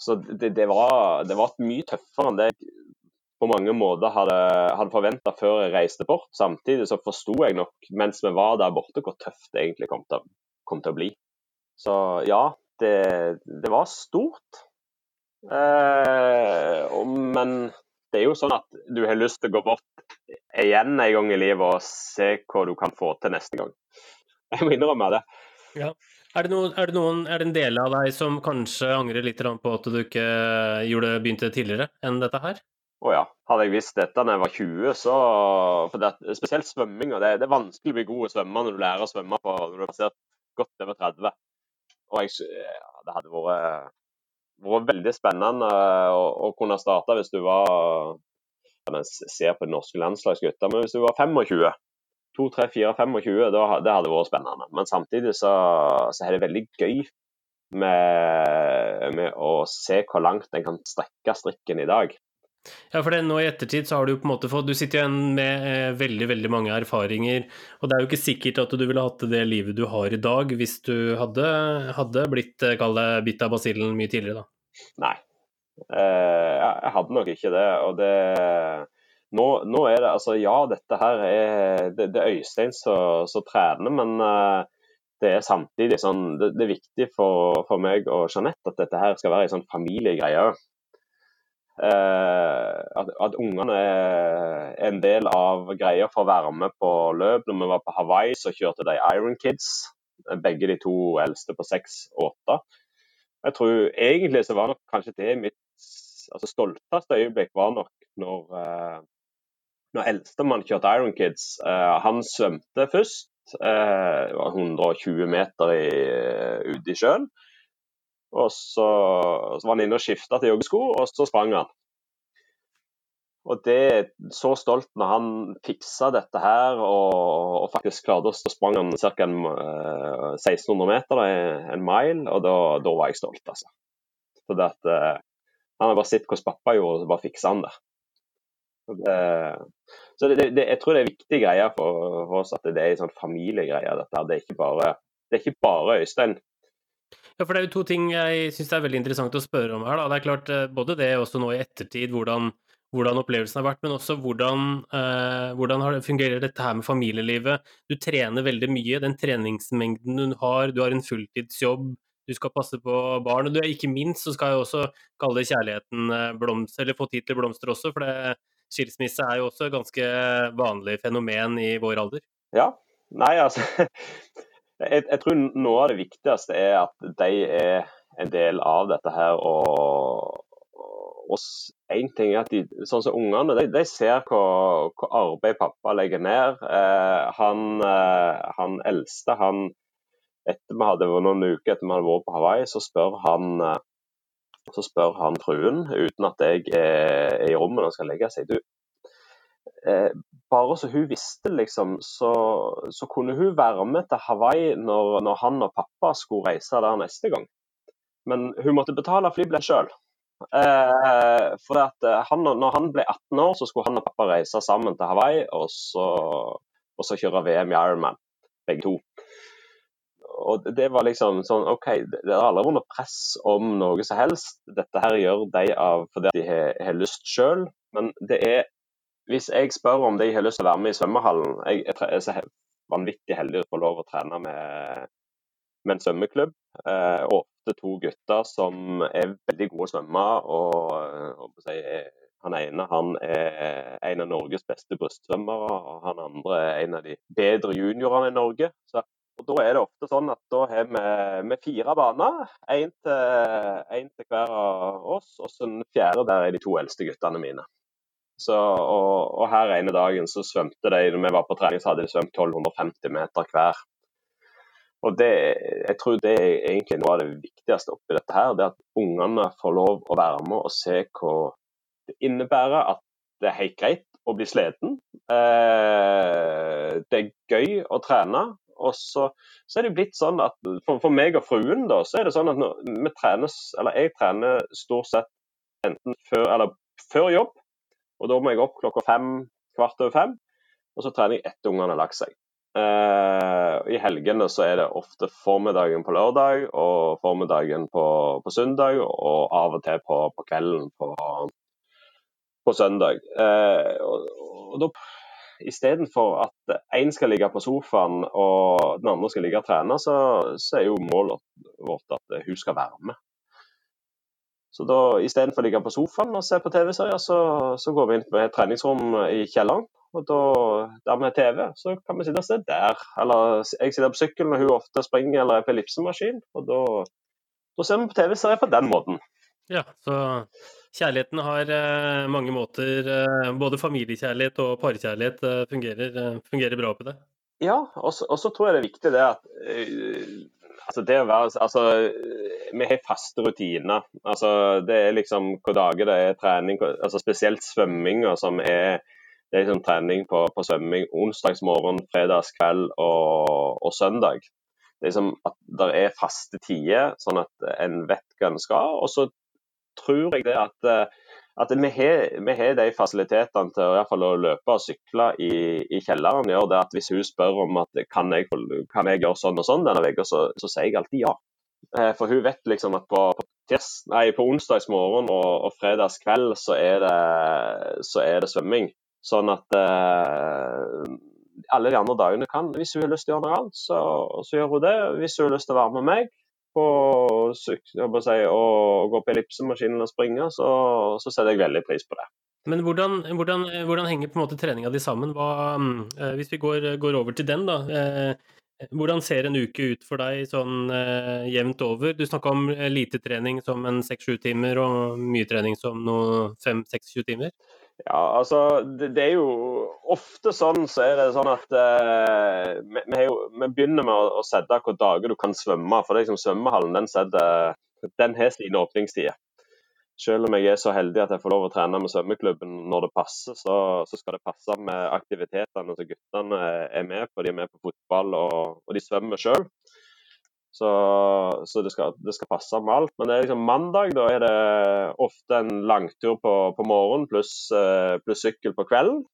Så det, det, var, det var mye tøffere enn det jeg på mange måter hadde, hadde forventa før jeg reiste bort. Samtidig så forsto jeg nok mens vi var der borte hvor tøft det egentlig kom til, kom til å bli. Så ja, det, det var stort. Eh, men det er jo sånn at du har lyst til å gå bort igjen en gang i livet og se hva du kan få til neste gang. Jeg må innrømme det.
Ja. Er det, noen, er, det noen, er det en del av deg som kanskje angrer litt på at du ikke gjorde, begynte tidligere enn dette her?
Å ja. Hadde jeg visst dette da jeg var 20, så for det, Spesielt svømming. Det, det, er vanskelig å bli god å svømme når du lærer å svømme på, når du har passert godt over 30. Og jeg, ja, det hadde vært, vært veldig spennende å, å kunne starte hvis du var ser på de norske landslagsgutter, men hvis du var 25 2, 3, 4, 25, da, det hadde vært spennende. Men samtidig så, så er det veldig gøy med, med, å se hvor langt en kan strekke strikken i dag.
Ja, for det, nå i ettertid så har du jo på en måte fått Du sitter igjen med eh, veldig veldig mange erfaringer, og det er jo ikke sikkert at du ville hatt det livet du har i dag hvis du hadde, hadde blitt eh, kall det bitt av basillen mye tidligere, da.
Nei, eh, jeg hadde nok ikke det. Og det nå, nå, er det altså Ja, dette her er det, det er Øystein som trener, men uh, det er samtidig sånn Det, det er viktig for, for, meg og Jeanette at dette her skal være en sånn familiegreie òg. Eh, at, at ungene er en del av greia for å være med på løp. Når vi var på Hawaii, så kjørte de Iron Kids. Begge de to eldste på seks og åtte. Jeg tror egentlig så var nok kanskje det mitt altså stolteste øyeblikk var nok når, uh, når eldstemann kjørte Iron Kids. Uh, han svømte først. Det var 120 meter i, ute i sjøen. Og så, så, var han inne og skifta til joggesko, og så sprang han. Og det er så stolt når han fiksa dette her og, og faktisk klarte oss Så sprang han ca. 1600 meter, en mile, og da, da var jeg stolt, altså. Så det at, uh, han har bare sett hvordan pappa gjorde, og så bare fiksa han det. Så, det, det, jeg tror det er viktig greie for, for, oss at det er en sånn familiegreie. dette. Det er ikke bare, det er ikke bare Øystein
ja, for Det er jo to ting jeg syns er veldig interessant å spørre om her. Da. Det er klart, eh, Både det også nå i ettertid, hvordan, hvordan opplevelsen har vært, men også hvordan, eh, hvordan det, fungerer dette her med familielivet. Du trener veldig mye. Den treningsmengden du har, du har en fulltidsjobb, du skal passe på barn. Og du, ikke minst så skal jeg også kalle kjærligheten eh, blomster, eller få tid til blomster også. For det, skilsmisse er jo også et ganske vanlig fenomen i vår alder.
Ja. Nei, altså Jeg, jeg, tror noe av det viktigste er at de er en del av dette her. og, og en ting er at de, sånn som Ungene de, de ser hva, hva, arbeid pappa legger ned. Eh, han, eh, han, eldste, han, etter vi hadde noen uker etter vi hadde vært på Hawaii, så spør han eh, så spør han fruen, uten at jeg er i rommet og skal legge seg, du, eh, bare så hun visste, liksom, så, så, kunne hun være med til Hawaii når, når, han og pappa skulle reise der neste gang. Men hun måtte betale flybillett sjøl. Eh, for at eh, han, når han ble 18 år, så skulle han og pappa reise sammen til Hawaii og så, og så kjøre VM i Ironman, begge to. Og det var liksom sånn OK, det aldri vært noe press om noe som helst. Dette her gjør de av fordi de har, har lyst sjøl, men det er hvis jeg spør om de har lyst til å være med i svømmehallen Jeg, er så vanvittig heldig å få lov å trene med, med en svømmeklubb. Eh, ofte to gutter som er veldig gode å svømme. og, og si, Han ene han er en av Norges beste brystsvømmere, og han andre er en av de bedre juniorene i Norge. Så, og Da er det ofte sånn at da har vi fire baner, én til, til, hver av oss. Og så den fjerde der er de to eldste guttene mine. Så, og, og, her ene dagen så svømte de Når vi var på trening, så hadde de svømt 1250 meter hver. Og det, Jeg tror det er egentlig noe av det viktigste oppi dette her. Det at ungene får lov å være med og se hva det innebærer. At det er helt greit å bli sliten. Eh, det er gøy å trene. Og så, så, er det blitt sånn at for, for, meg og fruen da, så er det sånn at når vi trenes, eller jeg trener stort sett enten før, eller før jobb og Da må jeg opp klokka fem, kvart over fem, og så trener jeg etter ungene har lagt seg. Uh, I helgene så er det ofte formiddagen på lørdag og formiddagen på, på søndag, og av og til på, på kvelden på, på søndag. Uh, og, og da Istedenfor at én skal ligge på sofaen og den andre skal ligge og trene, så, så er jo målet vårt at hun skal være med. Så da istedenfor å ligge på sofaen og se på TV-serier, så, så, går vi inn på et treningsrom i kjelleren. Og da, der med TV, så kan vi sitte og se der. Eller jeg sitter på sykkelen og hun ofte springer eller er på ellipsemaskin. Og da, da ser vi på TV-serier på den måten.
Ja, så kjærligheten har eh, mange måter. Eh, både familiekjærlighet og parkjærlighet eh, fungerer, eh, fungerer, bra på det.
Ja, og så tror jeg det er viktig det at eh, altså det å være, altså, Vi har faste rutiner. Altså, det er liksom hvor dager det er trening, altså spesielt svømminga som er det er liksom trening på, på svømming onsdagsmorgen, fredagskveld og, og søndag. Det er liksom at det er faste tider, sånn at en vet hva en skal. Og så tror jeg det at, at vi, har, vi, har, de fasilitetene til i hvert fall å løpe og sykle i, i kjelleren. gjør det at Hvis hun spør om at kan jeg, kan jeg gjøre sånn og sånn denne uka, så, så, sier jeg alltid ja. Eh, for hun vet liksom at på, på, tirs, nei, på onsdagsmorgen og, og fredagskveld så er, det, så er det svømming. Sånn at eh, alle de andre dagene kan. Hvis hun har lyst til å gjøre noe annet, så, så, gjør hun det. Hvis hun har lyst til å være med meg på, si, og gå på ellipsemaskinen og springe, så, så, setter jeg veldig pris på det.
Men hvordan, hvordan, hvordan henger på en måte treninga di sammen? Hva, eh, hvis vi går, går, over til den, da. Eh, hvordan ser en uke ut for deg sånn eh, jevnt over? Du snakka om lite trening som en seks-sju timer, og mye trening som noe fem-seks-sju timer?
Ja, altså det, det, er jo ofte sånn så er det sånn at eh, vi, vi, vi, begynner med å, å sette hvilke dager du kan svømme. For det liksom, svømmehallen den, setter, den har sine åpningstider. Selv om jeg er så heldig at jeg får lov å trene med svømmeklubben når det passer, så, så skal det passe med aktivitetene som guttene er med på. De er med på fotball, og, og de svømmer sjøl. Så, så det, skal, det, skal, passe med alt. Men det er liksom mandag, da er det ofte en langtur på, på morgenen pluss eh, plus sykkel på kvelden.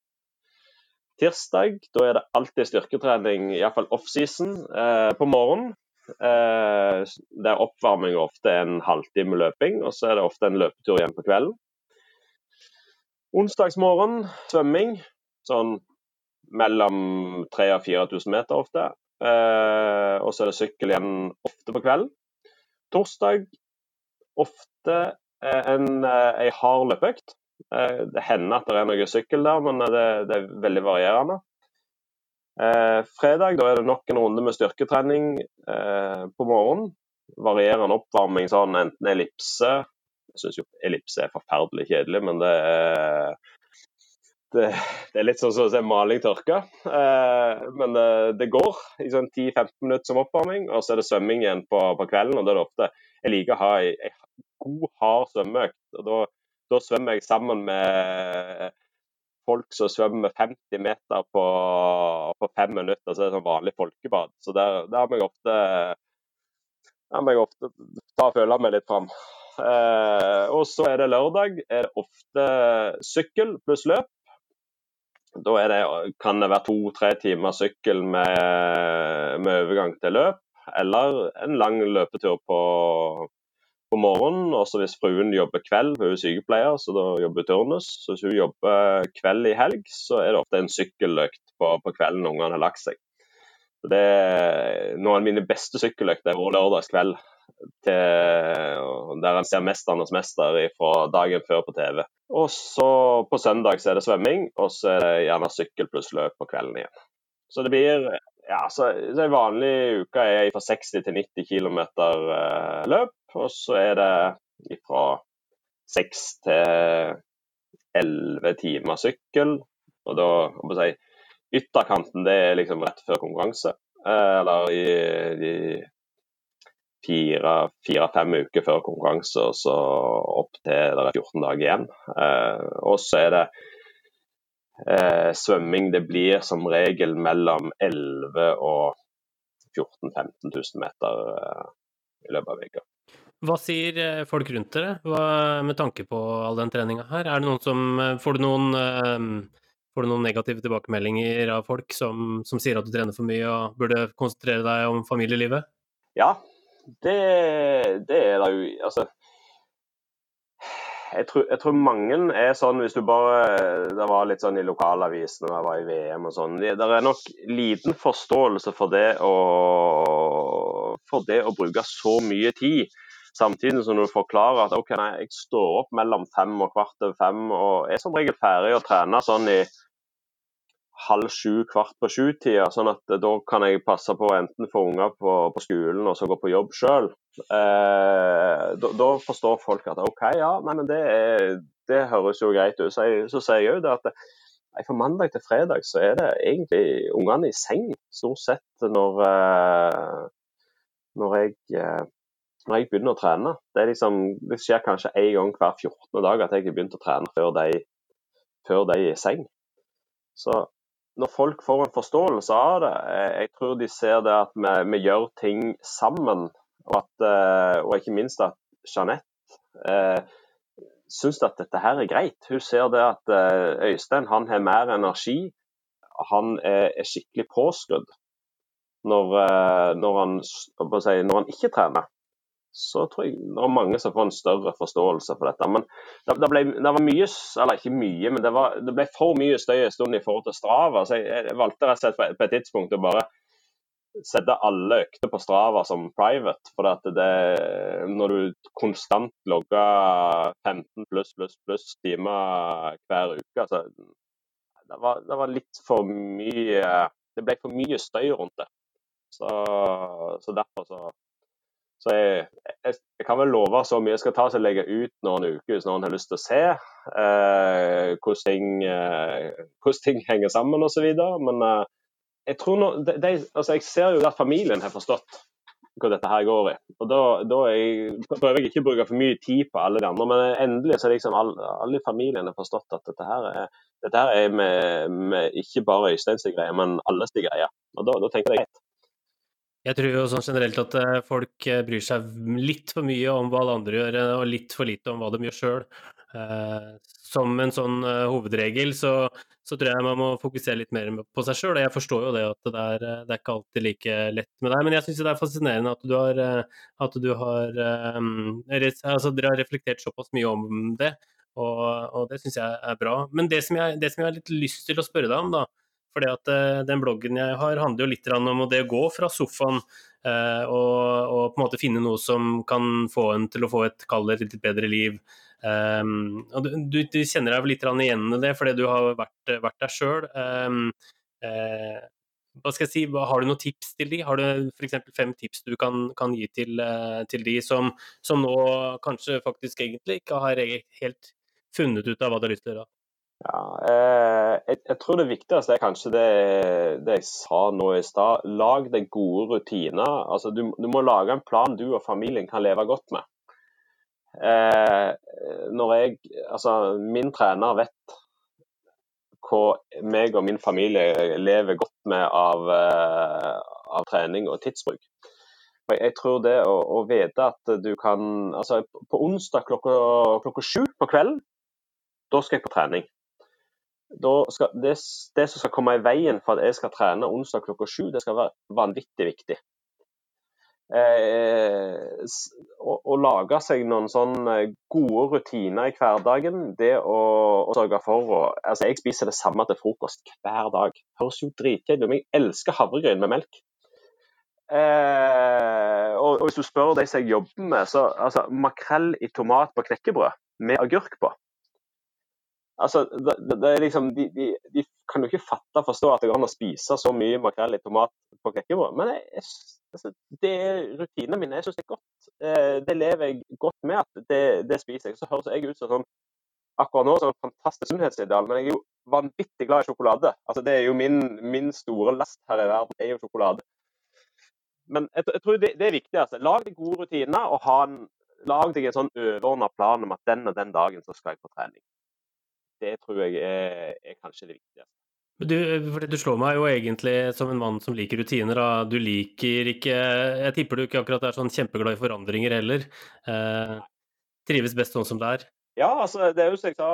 Tirsdag da er det alltid styrketrening, iallfall offseason, eh, på morgenen. Eh, der oppvarming ofte er en halvtime løping, og så er det ofte en løpetur igjen på kvelden. Onsdagsmorgen svømming, sånn mellom 3000 og 4000 meter ofte. Eh, og så er det sykkel igjen ofte på kvelden. Torsdag ofte eh, en, eh, en hard løpeøkt. Eh, det hender at det er noe sykkel der, men det, det er veldig varierende. Eh, fredag da er det nok en runde med styrketrening eh, på morgenen. Varierende oppvarming, sånn enten ellipse Jeg syns jo ellipse er forferdelig kjedelig, men det er det, det, er litt sånn som å se maling tørke. Eh, men det, det, går i sånn 10-15 minutter som oppvarming, og så er det svømming igjen på, på kvelden. og da er det ofte, Jeg liker å ha ei god, hard svømmeøkt. og da, da, svømmer jeg sammen med folk som svømmer 50 meter på, på fem minutter. Så det er sånn vanlig folkebad. Så der, der må jeg ofte der må jeg ofte ta og føle meg litt fram. Eh, og så er det lørdag. er det ofte sykkel pluss løp. Da det, kan det være to-tre timer sykkel med, med, overgang til løp, eller en lang løpetur på, på morgenen. Også hvis fruen jobber kveld, hun er sykepleier, så da jobber turnus. Så hvis hun jobber kveld i helg, så er det ofte en sykkeløkt på, på kvelden når ungene har lagt seg. Så det er Noen av mine beste sykkeløkter er lørdagskveld til, der en ser 'Mesternes mester' fra dagen før på TV. Og så på søndag så er det svømming, og så er det gjerne sykkel pluss løp på kvelden igjen. Så det blir ja, så En vanlig uke er fra 60 til 90 km eh, løp, og så er det fra 6 til 11 timer sykkel. Og da må si, Ytterkanten det er liksom rett før konkurranse. Eh, eller i, i fire-fem fire, uker før konkurranse, og så opp til det er 14 dager igjen. Eh, og så er det eh, svømming. Det blir som regel mellom 11 og 14 000-15 000 meter eh, i løpet av uka.
Hva sier eh, folk rundt dere Hva, med tanke på all den treninga her? Er det noen som, eh, får, du noen, eh, får du noen negative tilbakemeldinger av folk som, som sier at du trener for mye og burde konsentrere deg om familielivet?
Ja, det, det er det jo Altså jeg tror, jeg tror, mange er sånn, hvis du bare Det var litt sånn i lokalavisene da jeg var i VM og sånn. Det, det er nok liten forståelse for det å, for det å bruke så mye tid Samtidig som du forklarer at ok, nei, jeg står opp mellom fem og kvart over fem og er som regel ferdig å trene sånn i halv sju, kvart på sju-tida. Sånn at da kan jeg passe på enten få unger på, på, skolen og så gå på jobb sjøl. Eh, da, forstår folk at OK, ja, nei, men det, er, det høres jo greit ut. Så, jeg, så sier jeg jo det at nei, fra mandag til fredag så er det egentlig ungene i seng stort sett når, eh, når jeg eh, når jeg begynner å trene. Det, liksom, det skjer kanskje én gang hver 14. dag at jeg har begynt å trene før de, før de er i seng. Så når folk får en forståelse av det, eh, jeg tror de ser det at vi, vi gjør ting sammen. Og, at, eh, og, ikke minst at Jeanette eh, syns at dette her er greit. Hun ser det at eh, Øystein han har mer energi. Han er, er skikkelig påskrudd når, når, han, når han ikke trener så tror jeg det er mange som får en større forståelse for dette. Men det, det, ble, det var mye, eller ikke mye, men det, var, det, ble for mye støy en stund i forhold til Strava. Så jeg, jeg valgte rett og slett på, på et tidspunkt å bare sette alle økter på Strava som private. For at det, når du konstant logger 15 pluss pluss pluss timer hver uke, altså, det, var, det var litt for mye Det ble for mye støy rundt det. Så, så derfor så så jeg, jeg, jeg, kan vel love så mye. Jeg skal ta og legge ut noen uker hvis noen har lyst til å se eh, hvordan, ting, eh, hvordan, ting, henger sammen osv. Men eh, jeg, tror no, de, de, altså jeg ser jo at familien har forstått hva dette her går i. Og Da, da jeg, prøver jeg ikke å bruke for mye tid på alle de andre, men endelig så er liksom alle, alle i familien har forstått at dette her er, dette her er med, med ikke bare Øysteins greie, men alles greie. Og da, da tenker jeg greit.
Jeg tror jo sånn generelt at eh, folk eh, bryr seg litt for mye om hva alle andre gjør, eh, og litt for lite om hva de gjør sjøl. Som en sånn hovedregel så, så, tror jeg man må fokusere litt mer på seg sjøl. Jeg forstår jo det at det er, det er ikke alltid like lett med deg, men jeg syns det er fascinerende at du har, at du har altså dere har reflektert såpass mye om det, og, og det syns jeg er bra. Men det som, jeg, det som jeg har litt lyst til å spørre deg om, da, fordi at uh, Den bloggen jeg har, handler jo litt om det å gå fra sofaen uh, og, og, på en måte finne noe som kan få en til å få et kaldere, litt bedre liv. Um, og du, du, kjenner deg litt igjen i det fordi du har vært, vært der sjøl. Um, uh, hva skal jeg si, Har du noen tips til de? Har du f.eks. fem tips du kan, kan gi til, til de som, som, nå kanskje faktisk egentlig ikke har helt funnet ut av hva de har lyst til å gjøre?
Ja, eh, jeg, jeg, tror det viktigste er kanskje det, det jeg sa nå i stad. Lag deg gode rutiner. Altså, du, du, må lage en plan du og familien kan leve godt med. Eh, når jeg, altså, min trener vet hva meg og min familie lever godt med av, uh, av trening og tidsbruk. Jeg tror det å, å, vite at du kan altså På onsdag klokka, klokka sju på kvelden, da skal jeg på trening skal, det, det, som skal komme i veien for at jeg skal trene onsdag klokka sju, det skal være vanvittig viktig. Eh, å, å, lage seg noen sånne gode rutiner i hverdagen. Det å, å sørge for å altså Jeg spiser det samme til frokost hver dag. Høres jo dritkjedelig ut, men jeg elsker havregryn med melk. Eh, og, og, hvis du spør de som jeg jobber med, så altså makrell i tomat på knekkebrød med agurk på. Altså, det, det liksom, de, de, de, kan jo ikke fatte og forstå at det går an å spise så mye makrell i tomat på knekkebrød. Men jeg, altså, det er rutinene mine. Jeg syns det er godt. Eh, det lever jeg godt med at det, det spiser jeg. Så høres jeg ut som sånn, akkurat nå som et fantastisk sunnhetsideal, men jeg er jo vanvittig glad i sjokolade. Altså, det er jo min, min store last her i verden, er jo sjokolade. Men jeg, jeg tror det, det, er viktig. altså. Lag deg gode rutiner, og ha en, lag deg en sånn overordna plan om at den og den dagen så skal jeg på trening det tror jeg er, er kanskje det viktigste.
Du, du, slår meg jo egentlig som en mann som liker rutiner. Da. Du liker ikke Jeg tipper du ikke akkurat er sånn kjempeglad i forandringer heller. Eh, trives best sånn som det er?
Ja, altså, det er jo som jeg sa,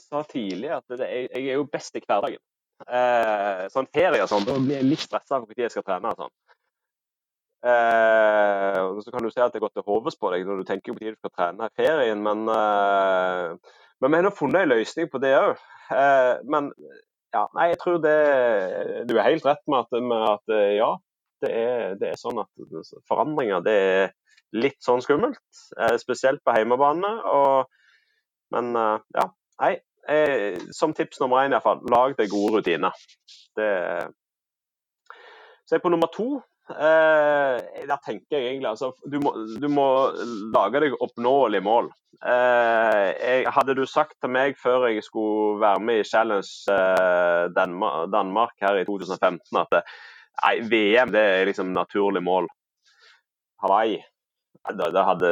sa tidlig, at det, jeg, jeg, er jo best i hverdagen. Eh, sånn ferie og sånn, da blir jeg litt stressa for når jeg skal trene. og sånn. Eh, så kan du si at det går til hodes på deg når du tenker på når du skal trene i ferien, men eh, men vi har nå funnet en løsning på det òg. Eh, men ja, nei, jeg tror det Du er helt rett med at, med at, eh, ja, det er, det er sånn at forandringer det er litt sånn skummelt. Eh, spesielt på hjemmebane. Og, men ja, nei. Som tips nummer én iallfall, lag deg gode rutiner. Det, så er på nummer to eh, Der tenker jeg egentlig altså, du må, du må lage deg oppnåelige mål. Eh, jeg, hadde du sagt til meg før jeg skulle være med i Challenge eh, Danmark, Danmark, her i 2015 at nei, VM det er liksom naturlig mål. Hawaii da, da, hadde,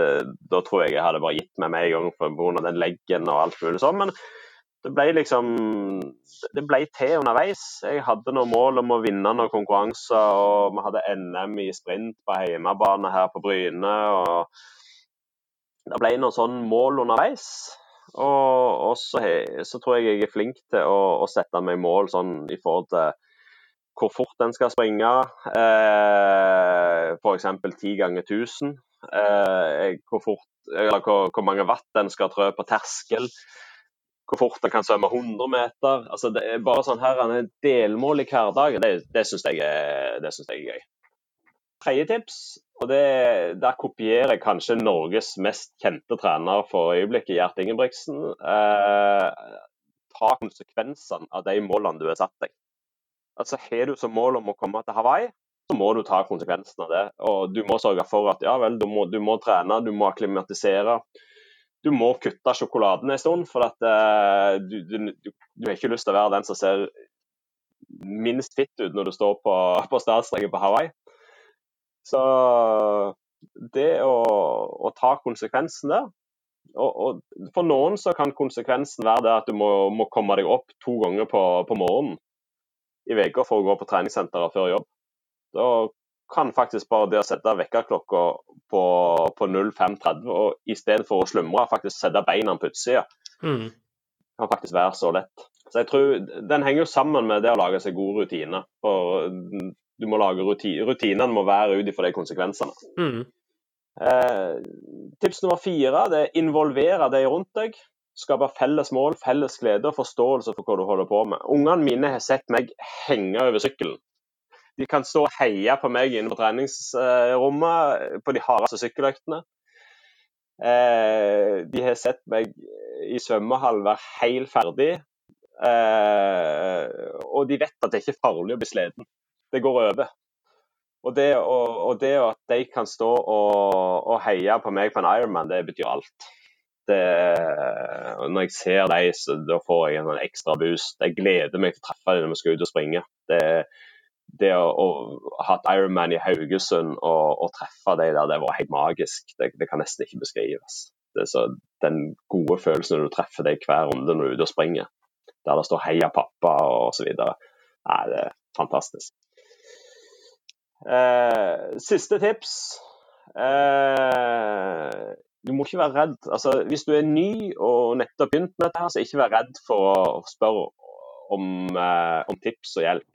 da, tror jeg jeg hadde bare gitt meg med en gang pga. den leggen og alt mulig sånn. Men det ble liksom Det ble til underveis. Jeg hadde noen mål om å vinne noen konkurranser, og vi hadde NM i sprint på hjemmebane her på Bryne. og Det ble noen sånne mål underveis. Og, og så, så, tror jeg jeg er flink til å, å sette meg mål sånn i forhold til hvor fort den skal springe. Eh, F.eks. 10 ganger 1000. Eh, hvor, fort, eller hvor, hvor, mange watt den skal trø på terskel. Hvor fort han kan svømme 100 meter. Altså, det er bare sånn her, er delmål i hverdagen. Det, det syns jeg, jeg, er gøy. Tredje tips, og det, der kopierer jeg kanskje Norges mest kjente trener for øyeblikket, Gjert Ingebrigtsen. Eh, ta konsekvensene av de målene du har satt deg. Altså, Har du som mål om å komme til Hawaii, så må du ta konsekvensen av det. Og du må sørge for at ja vel, du må, du må trene, du må akklimatisere. Du må kutte sjokoladen en stund, for at uh, du, du, du, har ikke lyst til å være den som ser minst fitt ut når du står på, på startstreken på Hawaii. Så det å, å ta konsekvensen der og, og, For noen så kan konsekvensen være det at du må, må komme deg opp to ganger på, på morgenen i uka for å gå på treningssenteret før jobb. Da kan faktisk bare det å sette vekkerklokka på, på 05.30 og i stedet for å slumre, faktisk sette beina på utsida, mm. kan faktisk være så lett. Så jeg tror Den henger jo sammen med det å lage seg gode rutiner. For du må lage rutiner, Rutinene må være ut ifra de konsekvensene. Mm. Eh, tips nummer fire det er involvere de rundt deg. Skape felles mål, felles glede og forståelse for hva du holder på med. Ungene mine har sett meg henge over sykkelen de kan stå og heie på meg inne på treningsrommet på de hardeste sykkeløktene. Eh, de har sett meg i svømmehall være helt ferdig. Eh, og de vet at det ikke er farlig å bli sliten. Det går over. Og det, og, og det at de kan stå og, og, heie på meg på en Ironman, det betyr alt. Det, når jeg ser dem, så da får jeg en ekstra boost. Jeg gleder meg til å treffe dem når vi skal ut og springe. Det, det å, å ha et Ironman i Haugesund og, og, treffe de der, det var helt magisk. Det, det kan nesten ikke beskrives. Det er så, den gode følelsen når du treffer deg hver runde når du er ute og springer, der det står 'heia pappa' og osv. Nei, det er fantastisk. Eh, siste tips. Eh, du må ikke være redd. Altså, hvis du er ny og nettopp begynt med dette, så ikke vær redd for å spørre om, eh, om tips og hjelp.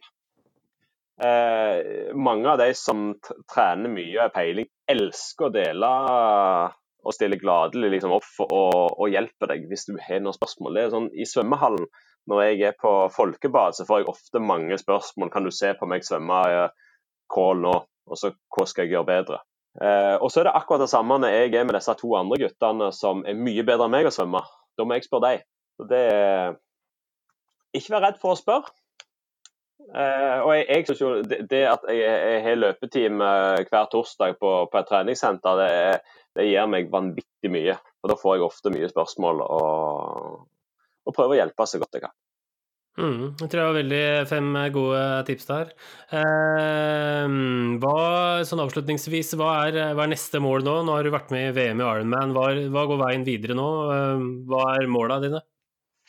Eh, mange av de som trener mye og har peiling, elsker å dele og stille gladelig liksom, opp for å, hjelpe deg hvis du har noen spørsmål. Det er sånn, I svømmehallen når jeg er på folkebad, så får jeg ofte mange spørsmål. Kan du se på meg svømme crawl nå? Og så hva skal jeg gjøre bedre? Eh, og så er det akkurat det samme når jeg er med disse to andre guttene som er mye bedre enn meg å svømme. Da må jeg spørre dem. Så det er Ikke vær redd for å spørre. Uh, og jeg, jeg synes jo det, det at jeg, jeg har løpetime hver torsdag på, på et treningssenter, det, det, gir meg vanvittig mye. Og Da får jeg ofte mye spørsmål og, og prøver å hjelpe så godt jeg kan.
Mm, jeg tror det var veldig fem gode tips der. Uh, hva, sånn avslutningsvis, hva er, hva er, neste mål nå? Nå har du vært med i VM i Ironman. Hva, hva går veien videre nå? Uh, hva er måla dine?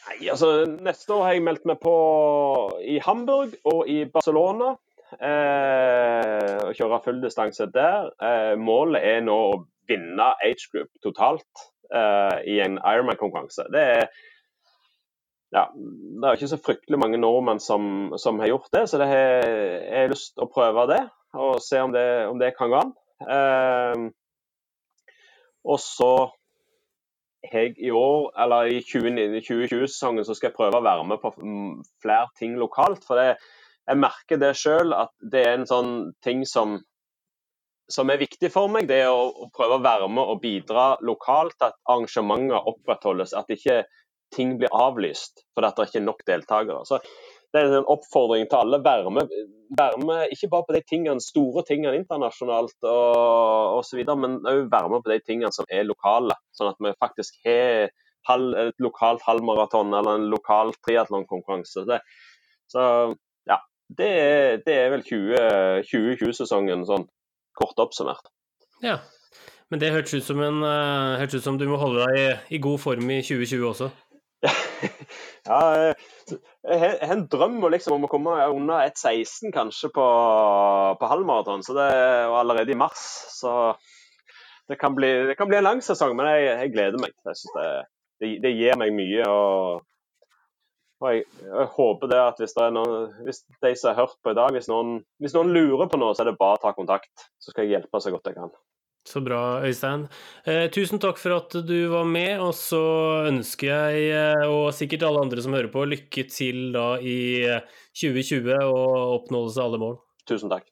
Nei, altså Neste år har jeg meldt meg på i Hamburg og i Barcelona. Eh, og kjøre full distanse der. Eh, målet er nå å vinne age group totalt eh, i en Ironman-konkurranse. Det er ja, det er ikke så fryktelig mange nordmenn som, som har gjort det, så det har, jeg har lyst til å prøve det og se om det, om det kan gå an. Eh, og så jeg i år, eller i 2020-sesongen så skal jeg prøve å være med på flere ting lokalt. For det, jeg merker det sjøl, at det er en sånn ting som, som er viktig for meg. Det er å, å, prøve å være med og bidra lokalt at arrangementer opprettholdes. At ikke ting blir avlyst fordi det ikke er nok deltakere. Så det er en oppfordring til alle. Være med, være med ikke bare på de tingene, store tingene internasjonalt og osv., men òg være med på de tingene som er lokale. Sånn at vi faktisk har et lokalt halvmaraton eller en lokal triatlonkonkurranse. Så ja, det er, det er vel 2020-sesongen sånn kort oppsummert.
Ja, men det hørtes ut som, en, uh, hørtes ut som du må holde deg i, i god form i 2020 også?
ja, jeg har en drøm liksom, om å komme under 1,16 kanskje på, på halvmaraton, er allerede i mars. Så det kan bli, det kan bli en lang sesong, men jeg, jeg gleder meg. Jeg det, det, det, gir meg mye. og, og jeg, jeg, håper det at hvis, det noen, hvis de som har hørt på i dag, hvis noen, hvis noen lurer på noe, så er det bare å ta kontakt. Så skal jeg hjelpe så godt jeg kan.
Så bra, Øystein. Eh, tusen takk for at du var med, og så ønsker jeg, eh, og sikkert alle andre som hører på, lykke til da i 2020 eh, og oppnåelse av alle mål.
Tusen takk.